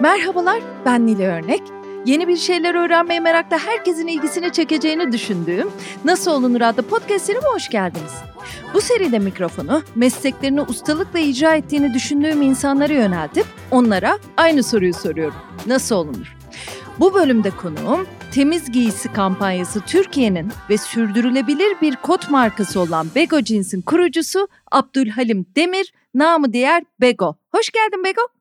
Merhabalar, ben Nili Örnek. Yeni bir şeyler öğrenmeye merakla herkesin ilgisini çekeceğini düşündüğüm Nasıl Olunur adlı podcast serime hoş geldiniz. Bu seride mikrofonu mesleklerini ustalıkla icra ettiğini düşündüğüm insanlara yöneltip onlara aynı soruyu soruyorum. Nasıl olunur? Bu bölümde konuğum temiz giysi kampanyası Türkiye'nin ve sürdürülebilir bir kot markası olan Bego Jeans'in kurucusu Abdülhalim Demir, namı diğer Bego. Hoş geldin Bego.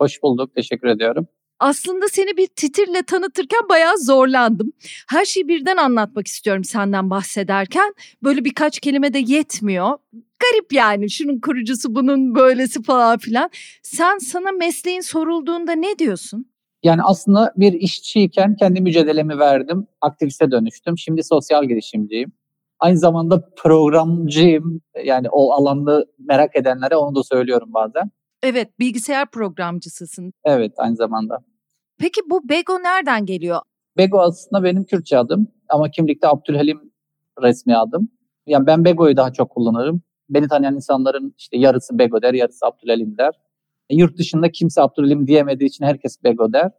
Hoş bulduk, teşekkür ediyorum. Aslında seni bir titirle tanıtırken bayağı zorlandım. Her şeyi birden anlatmak istiyorum senden bahsederken. Böyle birkaç kelime de yetmiyor. Garip yani şunun kurucusu bunun böylesi falan filan. Sen sana mesleğin sorulduğunda ne diyorsun? Yani aslında bir işçiyken kendi mücadelemi verdim. Aktiviste dönüştüm. Şimdi sosyal girişimciyim. Aynı zamanda programcıyım. Yani o alanda merak edenlere onu da söylüyorum bazen. Evet, bilgisayar programcısısın. Evet, aynı zamanda. Peki bu Bego nereden geliyor? Bego aslında benim Kürtçe adım ama kimlikte Abdülhalim resmi adım. Yani ben Bego'yu daha çok kullanırım. Beni tanıyan insanların işte yarısı Bego der, yarısı Abdülhalim der. E, yurt dışında kimse Abdülhalim diyemediği için herkes Bego der.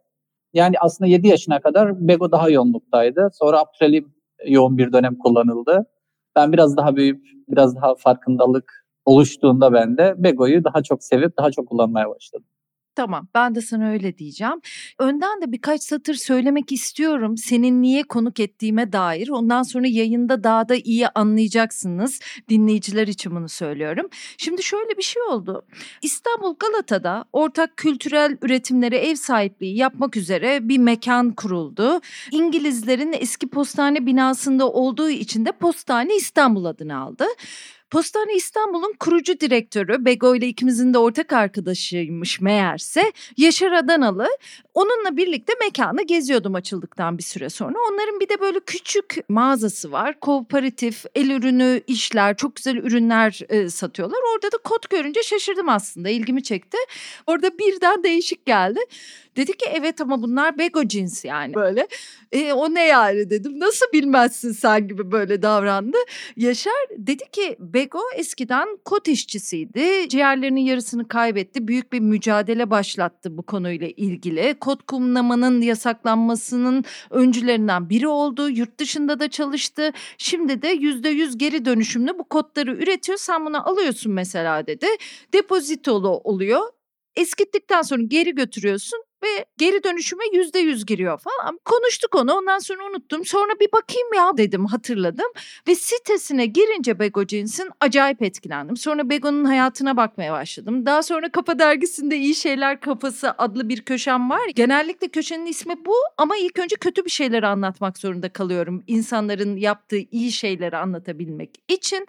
Yani aslında 7 yaşına kadar Bego daha yoğunluktaydı. Sonra Abdülhalim yoğun bir dönem kullanıldı. Ben biraz daha büyüyüp biraz daha farkındalık oluştuğunda ben de Bego'yu daha çok sevip daha çok kullanmaya başladım. Tamam ben de sana öyle diyeceğim. Önden de birkaç satır söylemek istiyorum senin niye konuk ettiğime dair. Ondan sonra yayında daha da iyi anlayacaksınız. Dinleyiciler için bunu söylüyorum. Şimdi şöyle bir şey oldu. İstanbul Galata'da ortak kültürel üretimlere ev sahipliği yapmak üzere bir mekan kuruldu. İngilizlerin eski postane binasında olduğu için de Postane İstanbul adını aldı. Postane İstanbul'un kurucu direktörü Bego ile ikimizin de ortak arkadaşıymış meğerse Yaşar Adanalı. Onunla birlikte mekanı geziyordum açıldıktan bir süre sonra. Onların bir de böyle küçük mağazası var. Kooperatif, el ürünü işler, çok güzel ürünler e, satıyorlar. Orada da kot görünce şaşırdım aslında. ilgimi çekti. Orada birden değişik geldi. Dedi ki evet ama bunlar bego cins yani böyle. E, o ne yani dedim. Nasıl bilmezsin sen gibi böyle davrandı. Yaşar dedi ki Bego eskiden kot işçisiydi. Ciğerlerinin yarısını kaybetti. Büyük bir mücadele başlattı bu konuyla ilgili. Kot kumlamanın yasaklanmasının öncülerinden biri oldu. Yurt dışında da çalıştı. Şimdi de yüzde yüz geri dönüşümlü bu kotları üretiyor. Sen bunu alıyorsun mesela dedi. Depozitolu oluyor eskittikten sonra geri götürüyorsun ve geri dönüşüme yüzde yüz giriyor falan. Konuştuk onu ondan sonra unuttum. Sonra bir bakayım ya dedim hatırladım. Ve sitesine girince Bego Jeans'in acayip etkilendim. Sonra Bego'nun hayatına bakmaya başladım. Daha sonra Kafa Dergisi'nde İyi Şeyler Kafası adlı bir köşem var. Genellikle köşenin ismi bu ama ilk önce kötü bir şeyleri anlatmak zorunda kalıyorum. İnsanların yaptığı iyi şeyleri anlatabilmek için.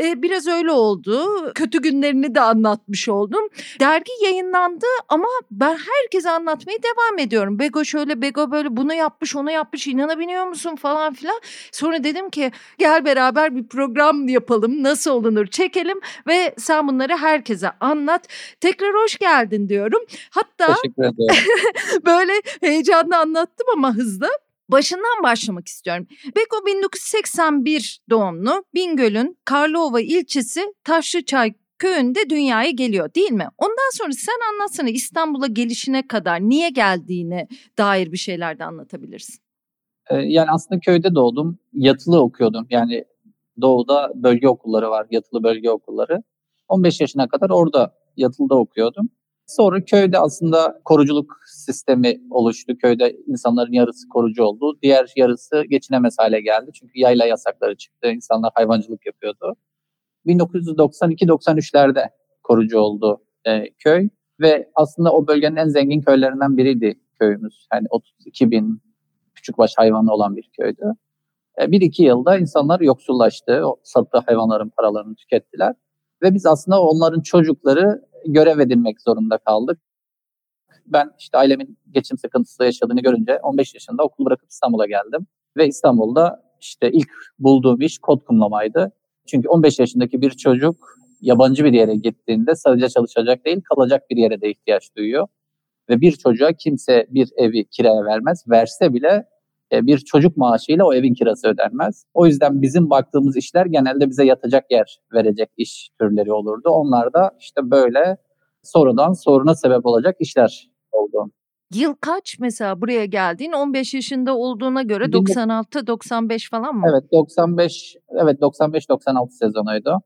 Ee, biraz öyle oldu. Kötü günlerini de anlatmış oldum. Dergi yayınlandı ama ben herkese anlat anlatmaya devam ediyorum. Bego şöyle Bego böyle bunu yapmış onu yapmış inanabiliyor musun falan filan. Sonra dedim ki gel beraber bir program yapalım nasıl olunur çekelim ve sen bunları herkese anlat. Tekrar hoş geldin diyorum. Hatta böyle heyecanla anlattım ama hızlı. Başından başlamak istiyorum. Beko 1981 doğumlu Bingöl'ün Karlova ilçesi Taşlıçay köyünde dünyaya geliyor değil mi? Ondan sonra sen anlatsana İstanbul'a gelişine kadar niye geldiğine dair bir şeyler de anlatabilirsin. Ee, yani aslında köyde doğdum. Yatılı okuyordum. Yani doğuda bölge okulları var. Yatılı bölge okulları. 15 yaşına kadar orada yatılıda okuyordum. Sonra köyde aslında koruculuk sistemi oluştu. Köyde insanların yarısı korucu oldu. Diğer yarısı geçinemez hale geldi. Çünkü yayla yasakları çıktı. İnsanlar hayvancılık yapıyordu. 1992-93'lerde korucu oldu e, köy ve aslında o bölgenin en zengin köylerinden biriydi köyümüz. Yani 32 bin küçük baş hayvanı olan bir köydü. E, bir iki yılda insanlar yoksullaştı. O sattığı hayvanların paralarını tükettiler. Ve biz aslında onların çocukları görev edinmek zorunda kaldık. Ben işte ailemin geçim sıkıntısı yaşadığını görünce 15 yaşında okul bırakıp İstanbul'a geldim. Ve İstanbul'da işte ilk bulduğum iş kod kumlamaydı. Çünkü 15 yaşındaki bir çocuk yabancı bir yere gittiğinde sadece çalışacak değil kalacak bir yere de ihtiyaç duyuyor. Ve bir çocuğa kimse bir evi kiraya vermez. Verse bile e, bir çocuk maaşıyla o evin kirası ödenmez. O yüzden bizim baktığımız işler genelde bize yatacak yer verecek iş türleri olurdu. Onlar da işte böyle sorudan soruna sebep olacak işler oldu. Yıl kaç mesela buraya geldiğin? 15 yaşında olduğuna göre 96 95 falan mı? Evet 95 evet 95 96 sezonuydu.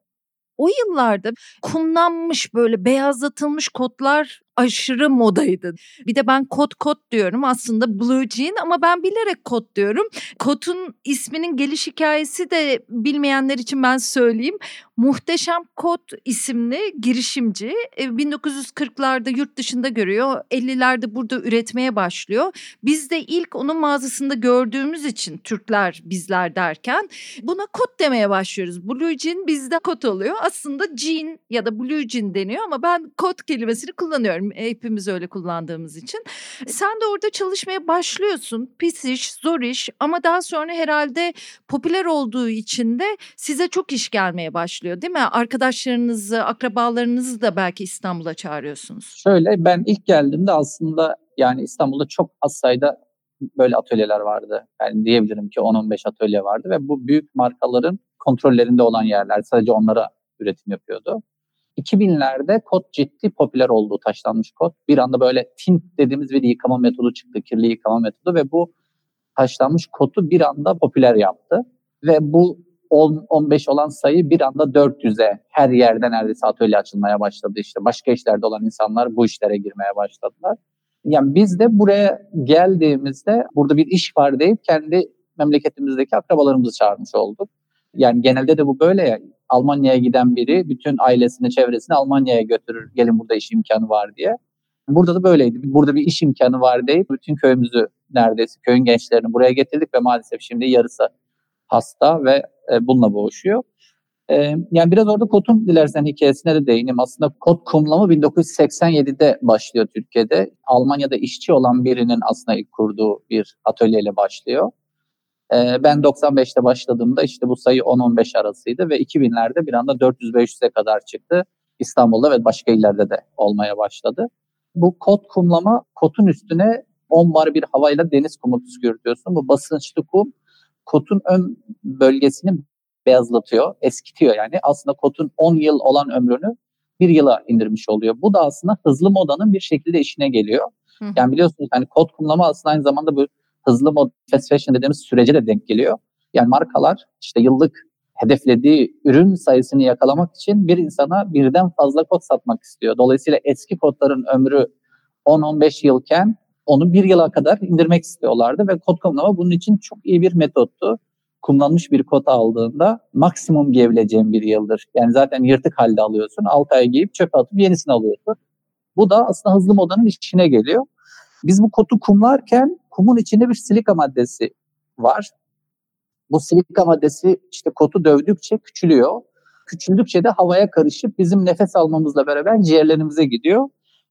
O yıllarda kumlanmış böyle beyazlatılmış kotlar aşırı modaydı. Bir de ben kot kot diyorum aslında blue jean ama ben bilerek kot diyorum. Kotun isminin geliş hikayesi de bilmeyenler için ben söyleyeyim. Muhteşem Kot isimli girişimci 1940'larda e, yurt dışında görüyor. 50'lerde burada üretmeye başlıyor. Biz de ilk onun mağazasında gördüğümüz için Türkler bizler derken buna kot demeye başlıyoruz. Blue jean bizde kot oluyor. Aslında jean ya da blue jean deniyor ama ben kot kelimesini kullanıyorum hepimiz öyle kullandığımız için. Sen de orada çalışmaya başlıyorsun. Pis iş, zor iş ama daha sonra herhalde popüler olduğu için de size çok iş gelmeye başlıyor değil mi? Arkadaşlarınızı, akrabalarınızı da belki İstanbul'a çağırıyorsunuz. Şöyle ben ilk geldiğimde aslında yani İstanbul'da çok az sayıda böyle atölyeler vardı. Yani diyebilirim ki 10-15 atölye vardı ve bu büyük markaların kontrollerinde olan yerler sadece onlara üretim yapıyordu. 2000'lerde kod ciddi popüler oldu taşlanmış kod. Bir anda böyle tint dediğimiz bir yıkama metodu çıktı, kirli yıkama metodu ve bu taşlanmış kodu bir anda popüler yaptı. Ve bu 10, 15 olan sayı bir anda 400'e her yerde neredeyse atölye açılmaya başladı. İşte başka işlerde olan insanlar bu işlere girmeye başladılar. Yani biz de buraya geldiğimizde burada bir iş var deyip kendi memleketimizdeki akrabalarımızı çağırmış olduk. Yani genelde de bu böyle ya. Almanya'ya giden biri bütün ailesini, çevresini Almanya'ya götürür. Gelin burada iş imkanı var diye. Burada da böyleydi. Burada bir iş imkanı var deyip bütün köyümüzü neredeyse köyün gençlerini buraya getirdik ve maalesef şimdi yarısı hasta ve e, bununla boğuşuyor. E, yani biraz orada Kot'un dilersen hikayesine de değineyim. Aslında Kot kumlama 1987'de başlıyor Türkiye'de. Almanya'da işçi olan birinin aslında ilk kurduğu bir atölyeyle başlıyor. Ee, ben 95'te başladığımda işte bu sayı 10-15 arasıydı ve 2000'lerde bir anda 400-500'e kadar çıktı. İstanbul'da ve başka illerde de olmaya başladı. Bu kot kumlama, kotun üstüne 10 bar bir havayla deniz kumu püskürtüyorsun. Bu basınçlı kum kotun ön bölgesini beyazlatıyor, eskitiyor yani. Aslında kotun 10 yıl olan ömrünü bir yıla indirmiş oluyor. Bu da aslında hızlı modanın bir şekilde işine geliyor. Hı. Yani biliyorsunuz hani kot kumlama aslında aynı zamanda bu hızlı mod fast fashion dediğimiz sürece de denk geliyor. Yani markalar işte yıllık hedeflediği ürün sayısını yakalamak için bir insana birden fazla kod satmak istiyor. Dolayısıyla eski kodların ömrü 10-15 yılken onu bir yıla kadar indirmek istiyorlardı ve kod kumlama bunun için çok iyi bir metottu. Kumlanmış bir kod aldığında maksimum giyebileceğin bir yıldır. Yani zaten yırtık halde alıyorsun. 6 ay giyip çöpe atıp yenisini alıyorsun. Bu da aslında hızlı modanın içine geliyor. Biz bu kotu kumlarken kumun içinde bir silika maddesi var. Bu silika maddesi işte kotu dövdükçe küçülüyor. Küçüldükçe de havaya karışıp bizim nefes almamızla beraber ciğerlerimize gidiyor.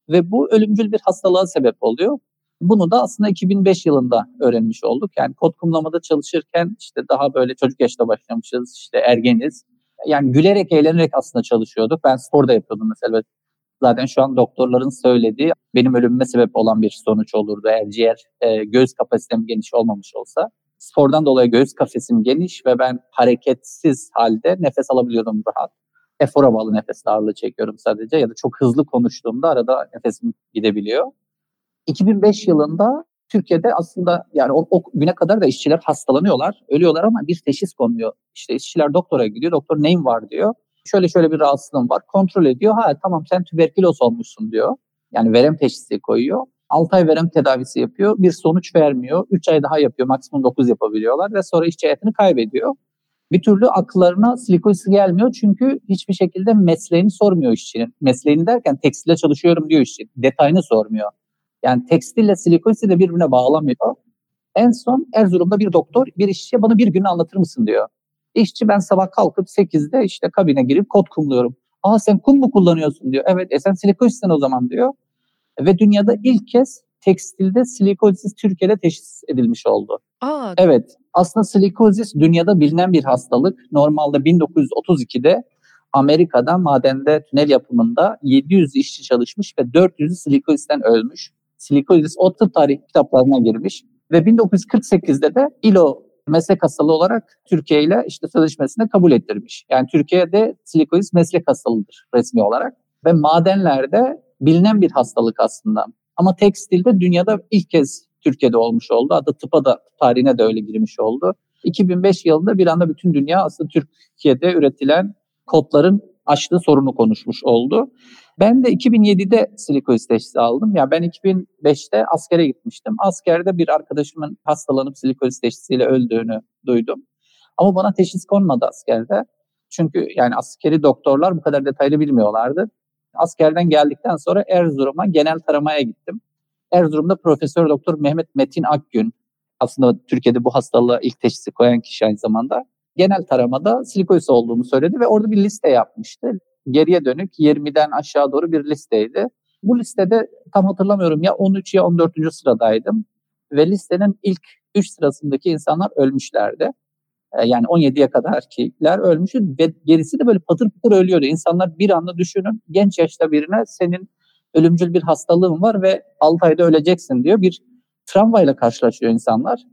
Ve bu ölümcül bir hastalığa sebep oluyor. Bunu da aslında 2005 yılında öğrenmiş olduk. Yani kod kumlamada çalışırken işte daha böyle çocuk yaşta başlamışız, işte ergeniz. Yani gülerek, eğlenerek aslında çalışıyorduk. Ben spor da yapıyordum mesela zaten şu an doktorların söylediği benim ölümüme sebep olan bir sonuç olurdu eğer ciğer e, göğüs kapasitem geniş olmamış olsa. Spordan dolayı göğüs kafesim geniş ve ben hareketsiz halde nefes alabiliyordum rahat. Efora bağlı nefes ağırlığı çekiyorum sadece ya da çok hızlı konuştuğumda arada nefesim gidebiliyor. 2005 yılında Türkiye'de aslında yani o, o güne kadar da işçiler hastalanıyorlar, ölüyorlar ama bir teşhis konmuyor. İşte işçiler doktora gidiyor, doktor neyim var diyor şöyle şöyle bir rahatsızlığım var. Kontrol ediyor. Ha tamam sen tüberküloz olmuşsun diyor. Yani verem teşhisi koyuyor. 6 ay verem tedavisi yapıyor. Bir sonuç vermiyor. 3 ay daha yapıyor. Maksimum 9 yapabiliyorlar ve sonra işçi hayatını kaybediyor. Bir türlü akıllarına silikozisi gelmiyor çünkü hiçbir şekilde mesleğini sormuyor işçinin. Mesleğini derken tekstilde çalışıyorum diyor işçi. Detayını sormuyor. Yani tekstille silikozisi de birbirine bağlamıyor. En son Erzurum'da bir doktor bir işçiye bana bir gün anlatır mısın diyor. İşçi ben sabah kalkıp 8'de işte kabine girip kod kumluyorum. Aa sen kum mu kullanıyorsun diyor. Evet e sen silikozisten o zaman diyor. Ve dünyada ilk kez tekstilde silikozis Türkiye'de teşhis edilmiş oldu. Aa. Evet aslında silikozis dünyada bilinen bir hastalık. Normalde 1932'de Amerika'da madende tünel yapımında 700 işçi çalışmış ve 400'ü silikozisten ölmüş. Silikozis o tıp tarih kitaplarına girmiş. Ve 1948'de de ILO meslek hastalığı olarak Türkiye ile işte sözleşmesinde kabul ettirmiş. Yani Türkiye'de silikozis meslek hastalığıdır resmi olarak ve madenlerde bilinen bir hastalık aslında. Ama tekstilde dünyada ilk kez Türkiye'de olmuş oldu. Hatta tıpa da tarihine de öyle girmiş oldu. 2005 yılında bir anda bütün dünya aslında Türkiye'de üretilen kodların açtığı sorunu konuşmuş oldu. Ben de 2007'de silikosis teşhisi aldım. Ya yani ben 2005'te askere gitmiştim. Askerde bir arkadaşımın hastalanıp silikosis teşhisiyle öldüğünü duydum. Ama bana teşhis konmadı askerde. Çünkü yani askeri doktorlar bu kadar detaylı bilmiyorlardı. Askerden geldikten sonra Erzurum'a genel taramaya gittim. Erzurum'da Profesör Doktor Mehmet Metin Akgün aslında Türkiye'de bu hastalığa ilk teşhisi koyan kişi aynı zamanda genel taramada silikosis olduğunu söyledi ve orada bir liste yapmıştı. Geriye dönük 20'den aşağı doğru bir listeydi. Bu listede tam hatırlamıyorum ya 13 ya 14. sıradaydım ve listenin ilk 3 sırasındaki insanlar ölmüşlerdi. Ee, yani 17'ye kadarkiler ölmüş ve gerisi de böyle patır patır ölüyordu. İnsanlar bir anda düşünün genç yaşta birine senin ölümcül bir hastalığın var ve 6 ayda öleceksin diyor. Bir travmayla karşılaşıyor insanlar.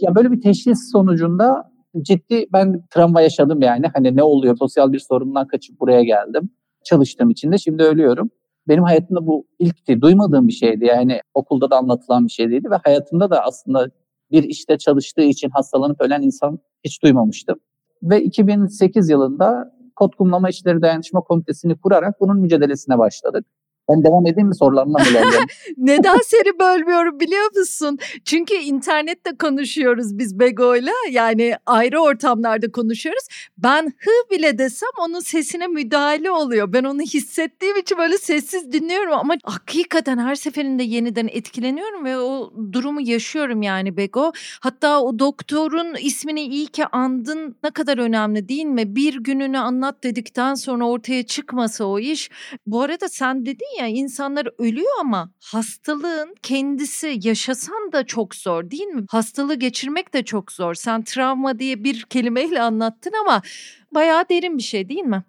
Ya böyle bir teşhis sonucunda ciddi ben travma yaşadım yani. Hani ne oluyor? Sosyal bir sorundan kaçıp buraya geldim. Çalıştığım için de şimdi ölüyorum. Benim hayatımda bu ilkti. Duymadığım bir şeydi. Yani okulda da anlatılan bir şey değildi ve hayatımda da aslında bir işte çalıştığı için hastalanıp ölen insan hiç duymamıştım. Ve 2008 yılında Kod Kumlama İşleri Dayanışma Komitesi'ni kurarak bunun mücadelesine başladık. Ben devam edeyim mi sorularına bölüyorum? Neden seni bölmüyorum biliyor musun? Çünkü internette konuşuyoruz biz Bego'yla. Yani ayrı ortamlarda konuşuyoruz. Ben hı bile desem onun sesine müdahale oluyor. Ben onu hissettiğim için böyle sessiz dinliyorum ama hakikaten her seferinde yeniden etkileniyorum ve o durumu yaşıyorum yani Bego. Hatta o doktorun ismini iyi ki andın ne kadar önemli değil mi? Bir gününü anlat dedikten sonra ortaya çıkmasa o iş. Bu arada sen dedin ya insanlar ölüyor ama hastalığın kendisi yaşasan da çok zor değil mi? Hastalığı geçirmek de çok zor. Sen travma diye bir kelimeyle anlattın ama bayağı derin bir şey değil mi?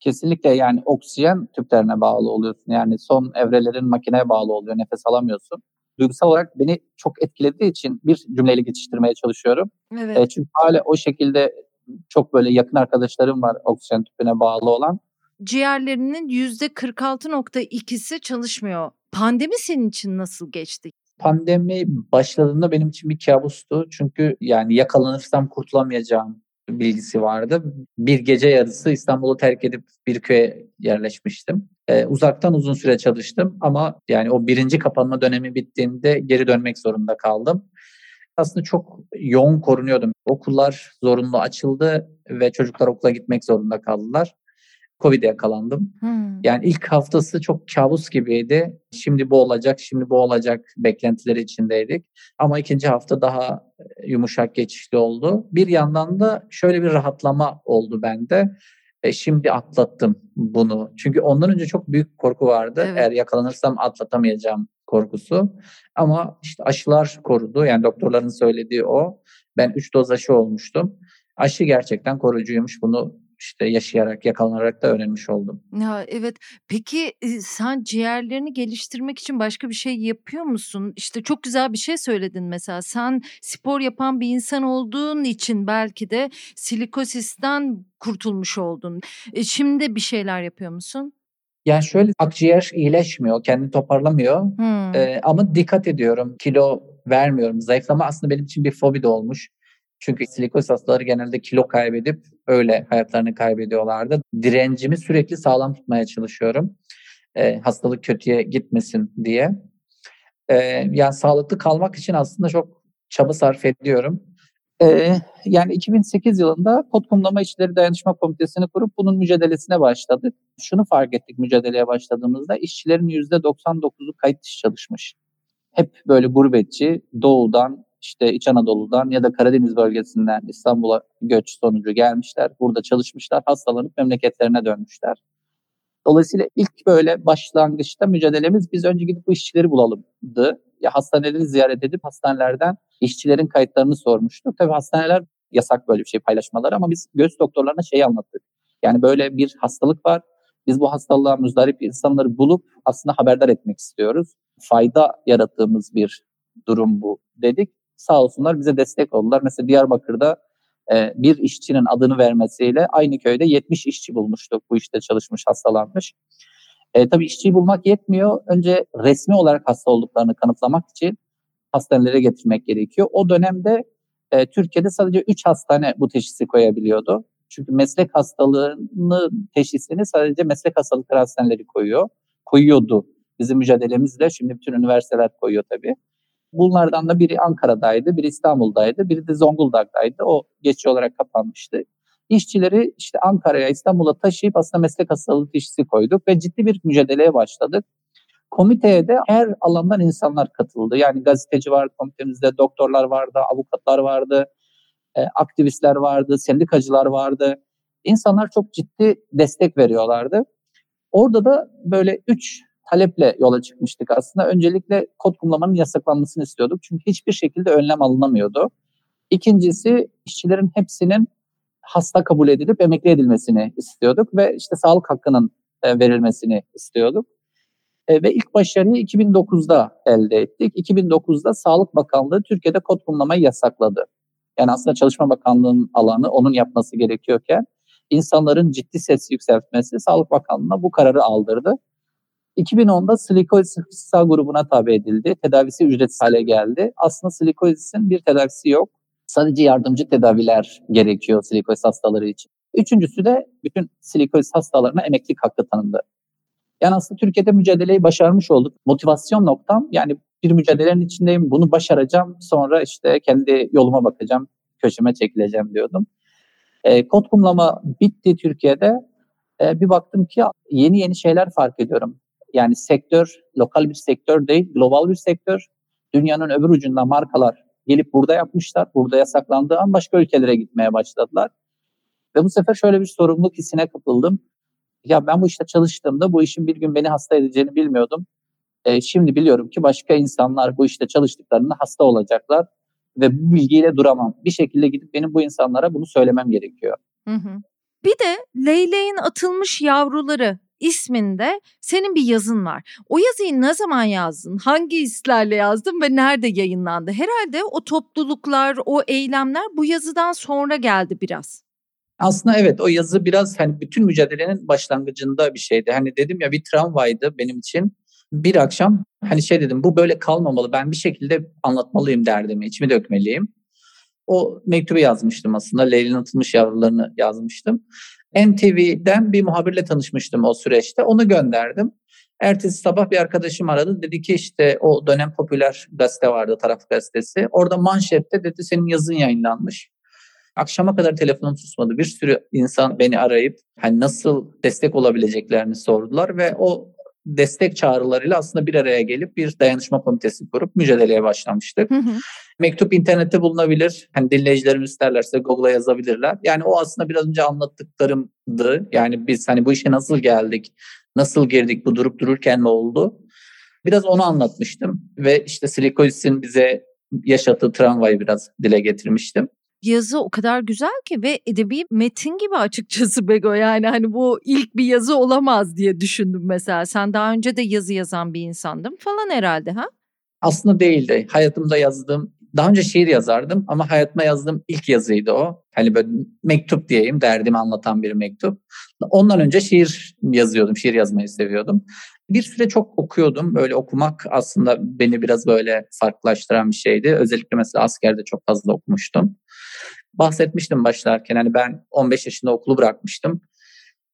Kesinlikle yani oksijen tüplerine bağlı oluyorsun. Yani son evrelerin makineye bağlı oluyor. Nefes alamıyorsun. Duygusal olarak beni çok etkilediği için bir cümleyle geçiştirmeye çalışıyorum. Evet. E, çünkü hala o şekilde çok böyle yakın arkadaşlarım var oksijen tüpüne bağlı olan ciğerlerinin %46.2'si çalışmıyor. Pandemi senin için nasıl geçti? Pandemi başladığında benim için bir kabustu. Çünkü yani yakalanırsam kurtulamayacağım bilgisi vardı. Bir gece yarısı İstanbul'u terk edip bir köye yerleşmiştim. Ee, uzaktan uzun süre çalıştım ama yani o birinci kapanma dönemi bittiğinde geri dönmek zorunda kaldım. Aslında çok yoğun korunuyordum. Okullar zorunlu açıldı ve çocuklar okula gitmek zorunda kaldılar. Covid'e yakalandım. Hmm. Yani ilk haftası çok kabus gibiydi. Şimdi bu olacak, şimdi bu olacak beklentileri içindeydik. Ama ikinci hafta daha e, yumuşak geçişli oldu. Bir yandan da şöyle bir rahatlama oldu bende. E, şimdi atlattım bunu. Çünkü ondan önce çok büyük korku vardı. Evet. Eğer yakalanırsam atlatamayacağım korkusu. Ama işte aşılar korudu. Yani doktorların söylediği o. Ben 3 doz aşı olmuştum. Aşı gerçekten koruyucuymuş. Bunu işte yaşayarak, yakalanarak da öğrenmiş oldum. Ya evet. Peki sen ciğerlerini geliştirmek için başka bir şey yapıyor musun? İşte çok güzel bir şey söyledin mesela. Sen spor yapan bir insan olduğun için belki de silikosisten kurtulmuş oldun. E, şimdi bir şeyler yapıyor musun? Yani şöyle akciğer iyileşmiyor, kendini toparlamıyor. Hmm. Ee, ama dikkat ediyorum, kilo vermiyorum. Zayıflama aslında benim için bir fobi de olmuş. Çünkü silikoz hastaları genelde kilo kaybedip öyle hayatlarını kaybediyorlardı. Direncimi sürekli sağlam tutmaya çalışıyorum. E, hastalık kötüye gitmesin diye. E, yani sağlıklı kalmak için aslında çok çaba sarf ediyorum. E, yani 2008 yılında Kod Kumlama İşleri Dayanışma Komitesi'ni kurup bunun mücadelesine başladık. Şunu fark ettik mücadeleye başladığımızda işçilerin %99'u kayıt dışı çalışmış. Hep böyle gurbetçi, doğudan, işte İç Anadolu'dan ya da Karadeniz bölgesinden İstanbul'a göç sonucu gelmişler. Burada çalışmışlar, hastalanıp memleketlerine dönmüşler. Dolayısıyla ilk böyle başlangıçta mücadelemiz biz önce gidip bu işçileri bulalımdı. Ya hastaneleri ziyaret edip hastanelerden işçilerin kayıtlarını sormuştuk. Tabii hastaneler yasak böyle bir şey paylaşmaları ama biz göğüs doktorlarına şeyi anlattık. Yani böyle bir hastalık var. Biz bu hastalığa müzdarip insanları bulup aslında haberdar etmek istiyoruz. Fayda yarattığımız bir durum bu dedik sağ olsunlar bize destek oldular. Mesela Diyarbakır'da e, bir işçinin adını vermesiyle aynı köyde 70 işçi bulmuştuk bu işte çalışmış hastalanmış. E, tabii işçiyi bulmak yetmiyor. Önce resmi olarak hasta olduklarını kanıtlamak için hastanelere getirmek gerekiyor. O dönemde e, Türkiye'de sadece 3 hastane bu teşhisi koyabiliyordu. Çünkü meslek hastalığını teşhisini sadece meslek hastalıkları hastaneleri koyuyor. Koyuyordu. Bizim mücadelemizle şimdi bütün üniversiteler koyuyor tabii. Bunlardan da biri Ankara'daydı, biri İstanbul'daydı, biri de Zonguldak'taydı. O geçici olarak kapanmıştı. İşçileri işte Ankara'ya, İstanbul'a taşıyıp aslında meslek hastalığı teşhisi koyduk ve ciddi bir mücadeleye başladık. Komiteye de her alandan insanlar katıldı. Yani gazeteci vardı komitemizde, doktorlar vardı, avukatlar vardı, e, aktivistler vardı, sendikacılar vardı. İnsanlar çok ciddi destek veriyorlardı. Orada da böyle üç taleple yola çıkmıştık aslında. Öncelikle kod kullanmanın yasaklanmasını istiyorduk. Çünkü hiçbir şekilde önlem alınamıyordu. İkincisi işçilerin hepsinin hasta kabul edilip emekli edilmesini istiyorduk ve işte sağlık hakkının e, verilmesini istiyorduk. E, ve ilk başarıyı 2009'da elde ettik. 2009'da Sağlık Bakanlığı Türkiye'de kod kullanmayı yasakladı. Yani aslında Çalışma Bakanlığı'nın alanı onun yapması gerekiyorken insanların ciddi ses yükseltmesi Sağlık Bakanlığı'na bu kararı aldırdı. 2010'da silikozis kısa grubuna tabi edildi. Tedavisi ücretsiz hale geldi. Aslında silikozis'in bir tedavisi yok. Sadece yardımcı tedaviler gerekiyor silikozis hastaları için. Üçüncüsü de bütün silikozis hastalarına emeklilik hakkı tanındı. Yani aslında Türkiye'de mücadeleyi başarmış olduk. Motivasyon noktam yani bir mücadelenin içindeyim bunu başaracağım sonra işte kendi yoluma bakacağım köşeme çekileceğim diyordum. E, kod kumlama bitti Türkiye'de. E, bir baktım ki yeni yeni şeyler fark ediyorum. Yani sektör lokal bir sektör değil global bir sektör. Dünyanın öbür ucunda markalar gelip burada yapmışlar. Burada yasaklandığı an başka ülkelere gitmeye başladılar. Ve bu sefer şöyle bir sorumluluk hissine kapıldım. Ya ben bu işte çalıştığımda bu işin bir gün beni hasta edeceğini bilmiyordum. E, şimdi biliyorum ki başka insanlar bu işte çalıştıklarında hasta olacaklar ve bu bilgiyle duramam. Bir şekilde gidip benim bu insanlara bunu söylemem gerekiyor. Hı hı. Bir de Leyleğin atılmış yavruları isminde senin bir yazın var. O yazıyı ne zaman yazdın? Hangi hislerle yazdın ve nerede yayınlandı? Herhalde o topluluklar, o eylemler bu yazıdan sonra geldi biraz. Aslında evet o yazı biraz hani bütün mücadelenin başlangıcında bir şeydi. Hani dedim ya bir travmaydı benim için. Bir akşam hani şey dedim bu böyle kalmamalı. Ben bir şekilde anlatmalıyım derdimi, içimi dökmeliyim. O mektubu yazmıştım aslında. Leyla'nın atılmış yavrularını yazmıştım. NTV'den bir muhabirle tanışmıştım o süreçte. Onu gönderdim. Ertesi sabah bir arkadaşım aradı. Dedi ki işte o dönem popüler gazete vardı, taraf gazetesi. Orada manşette dedi senin yazın yayınlanmış. Akşama kadar telefonum susmadı. Bir sürü insan beni arayıp hani nasıl destek olabileceklerini sordular ve o destek çağrılarıyla aslında bir araya gelip bir dayanışma komitesi kurup mücadeleye başlamıştık. Hı hı. Mektup internette bulunabilir. Hani dinleyicilerimiz isterlerse Google'a yazabilirler. Yani o aslında biraz önce anlattıklarımdı. Yani biz hani bu işe nasıl geldik, nasıl girdik, bu durup dururken ne oldu? Biraz onu anlatmıştım ve işte Silikolis'in bize yaşattığı tramvayı biraz dile getirmiştim yazı o kadar güzel ki ve edebi metin gibi açıkçası Bego yani hani bu ilk bir yazı olamaz diye düşündüm mesela. Sen daha önce de yazı yazan bir insandın falan herhalde ha? Aslında değildi. Hayatımda yazdığım daha önce şiir yazardım ama hayatıma yazdığım ilk yazıydı o. Hani böyle mektup diyeyim, derdimi anlatan bir mektup. Ondan önce şiir yazıyordum, şiir yazmayı seviyordum. Bir süre çok okuyordum. Böyle okumak aslında beni biraz böyle farklılaştıran bir şeydi. Özellikle mesela askerde çok fazla okumuştum. Bahsetmiştim başlarken hani ben 15 yaşında okulu bırakmıştım.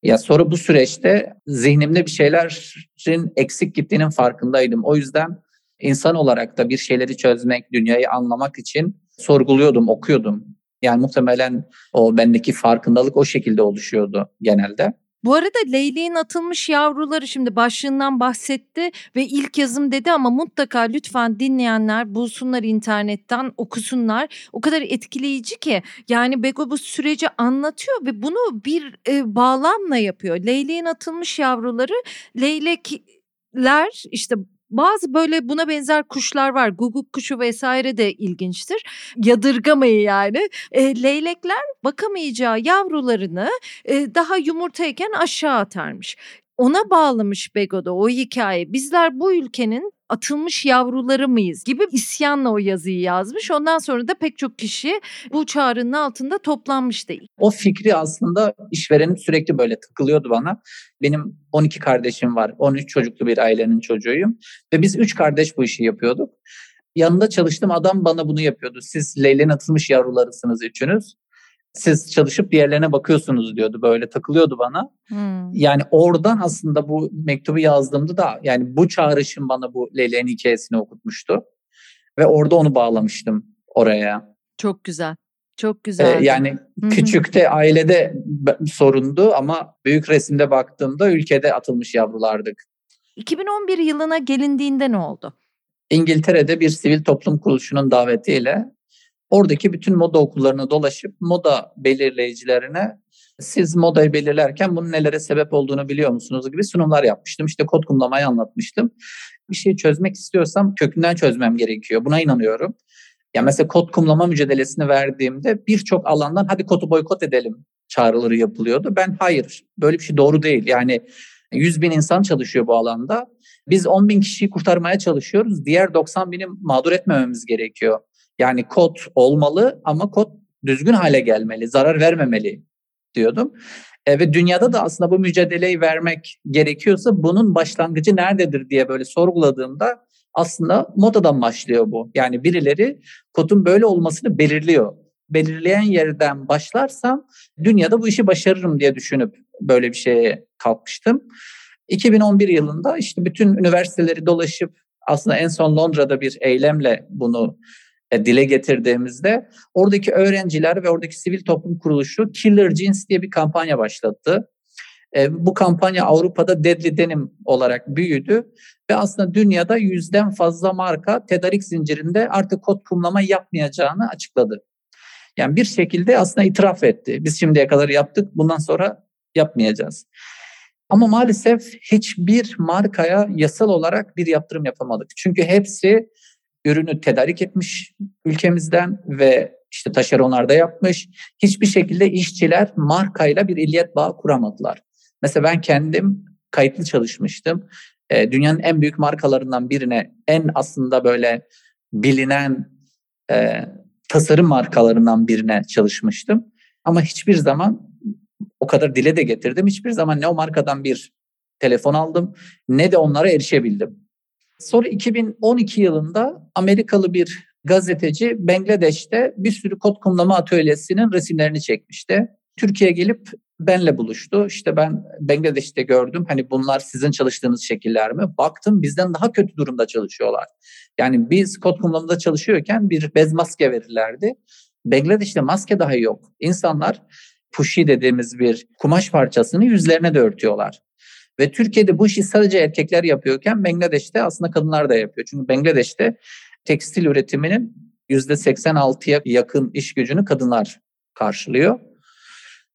Ya sonra bu süreçte zihnimde bir şeylerin eksik gittiğinin farkındaydım. O yüzden insan olarak da bir şeyleri çözmek, dünyayı anlamak için sorguluyordum, okuyordum. Yani muhtemelen o bendeki farkındalık o şekilde oluşuyordu genelde. Bu arada Leyli'nin atılmış yavruları şimdi başlığından bahsetti ve ilk yazım dedi ama mutlaka lütfen dinleyenler bulsunlar internetten okusunlar. O kadar etkileyici ki yani Bego bu süreci anlatıyor ve bunu bir e, bağlamla yapıyor. Leyli'nin atılmış yavruları leylekler işte bazı böyle buna benzer kuşlar var. Guguk kuşu vesaire de ilginçtir. Yadırgamayı yani. E, leylekler bakamayacağı yavrularını e, daha yumurtayken aşağı atarmış ona bağlamış Bego'da o hikaye. Bizler bu ülkenin atılmış yavruları mıyız gibi isyanla o yazıyı yazmış. Ondan sonra da pek çok kişi bu çağrının altında toplanmıştı. O fikri aslında işverenin sürekli böyle tıkılıyordu bana. Benim 12 kardeşim var. 13 çocuklu bir ailenin çocuğuyum. Ve biz 3 kardeş bu işi yapıyorduk. Yanında çalıştığım adam bana bunu yapıyordu. Siz Leyle'nin atılmış yavrularısınız üçünüz siz çalışıp diğerlerine bakıyorsunuz diyordu böyle takılıyordu bana. Hmm. Yani oradan aslında bu mektubu yazdığımda da yani bu çağrışım bana bu Leyle'nin hikayesini okutmuştu. Ve orada onu bağlamıştım oraya. Çok güzel. Çok güzel. Ee, yani Hı-hı. küçükte ailede sorundu ama büyük resimde baktığımda ülkede atılmış yavrulardık. 2011 yılına gelindiğinde ne oldu? İngiltere'de bir sivil toplum kuruluşunun davetiyle Oradaki bütün moda okullarına dolaşıp moda belirleyicilerine siz modayı belirlerken bunun nelere sebep olduğunu biliyor musunuz gibi sunumlar yapmıştım. İşte kod kumlamayı anlatmıştım. Bir şeyi çözmek istiyorsam kökünden çözmem gerekiyor. Buna inanıyorum. Ya mesela kod kumlama mücadelesini verdiğimde birçok alandan hadi kodu boykot edelim çağrıları yapılıyordu. Ben hayır böyle bir şey doğru değil. Yani 100 bin insan çalışıyor bu alanda. Biz 10 bin kişiyi kurtarmaya çalışıyoruz. Diğer 90 bini mağdur etmememiz gerekiyor. Yani kod olmalı ama kod düzgün hale gelmeli, zarar vermemeli diyordum. E, ve dünyada da aslında bu mücadeleyi vermek gerekiyorsa bunun başlangıcı nerededir diye böyle sorguladığımda aslında modadan başlıyor bu. Yani birileri kodun böyle olmasını belirliyor. Belirleyen yerden başlarsam dünyada bu işi başarırım diye düşünüp böyle bir şeye kalkmıştım. 2011 yılında işte bütün üniversiteleri dolaşıp aslında en son Londra'da bir eylemle bunu dile getirdiğimizde oradaki öğrenciler ve oradaki sivil toplum kuruluşu Killer Jeans diye bir kampanya başlattı. E, bu kampanya Avrupa'da Deadly Denim olarak büyüdü ve aslında dünyada yüzden fazla marka tedarik zincirinde artık kot kumlama yapmayacağını açıkladı. Yani bir şekilde aslında itiraf etti. Biz şimdiye kadar yaptık, bundan sonra yapmayacağız. Ama maalesef hiçbir markaya yasal olarak bir yaptırım yapamadık. Çünkü hepsi ürünü tedarik etmiş ülkemizden ve işte taşeronlarda yapmış. Hiçbir şekilde işçiler markayla bir illiyet bağı kuramadılar. Mesela ben kendim kayıtlı çalışmıştım. E, dünyanın en büyük markalarından birine en aslında böyle bilinen e, tasarım markalarından birine çalışmıştım. Ama hiçbir zaman o kadar dile de getirdim. Hiçbir zaman ne o markadan bir telefon aldım ne de onlara erişebildim. Sonra 2012 yılında Amerikalı bir gazeteci Bangladeş'te bir sürü kod kumlama atölyesinin resimlerini çekmişti. Türkiye'ye gelip benle buluştu. İşte ben Bangladeş'te gördüm. Hani bunlar sizin çalıştığınız şekiller mi? Baktım bizden daha kötü durumda çalışıyorlar. Yani biz kod kumlamada çalışıyorken bir bez maske verirlerdi. Bangladeş'te maske daha yok. İnsanlar pushi dediğimiz bir kumaş parçasını yüzlerine de örtüyorlar. Ve Türkiye'de bu işi sadece erkekler yapıyorken Bangladeş'te aslında kadınlar da yapıyor. Çünkü Bangladeş'te tekstil üretiminin %86'ya yakın iş gücünü kadınlar karşılıyor.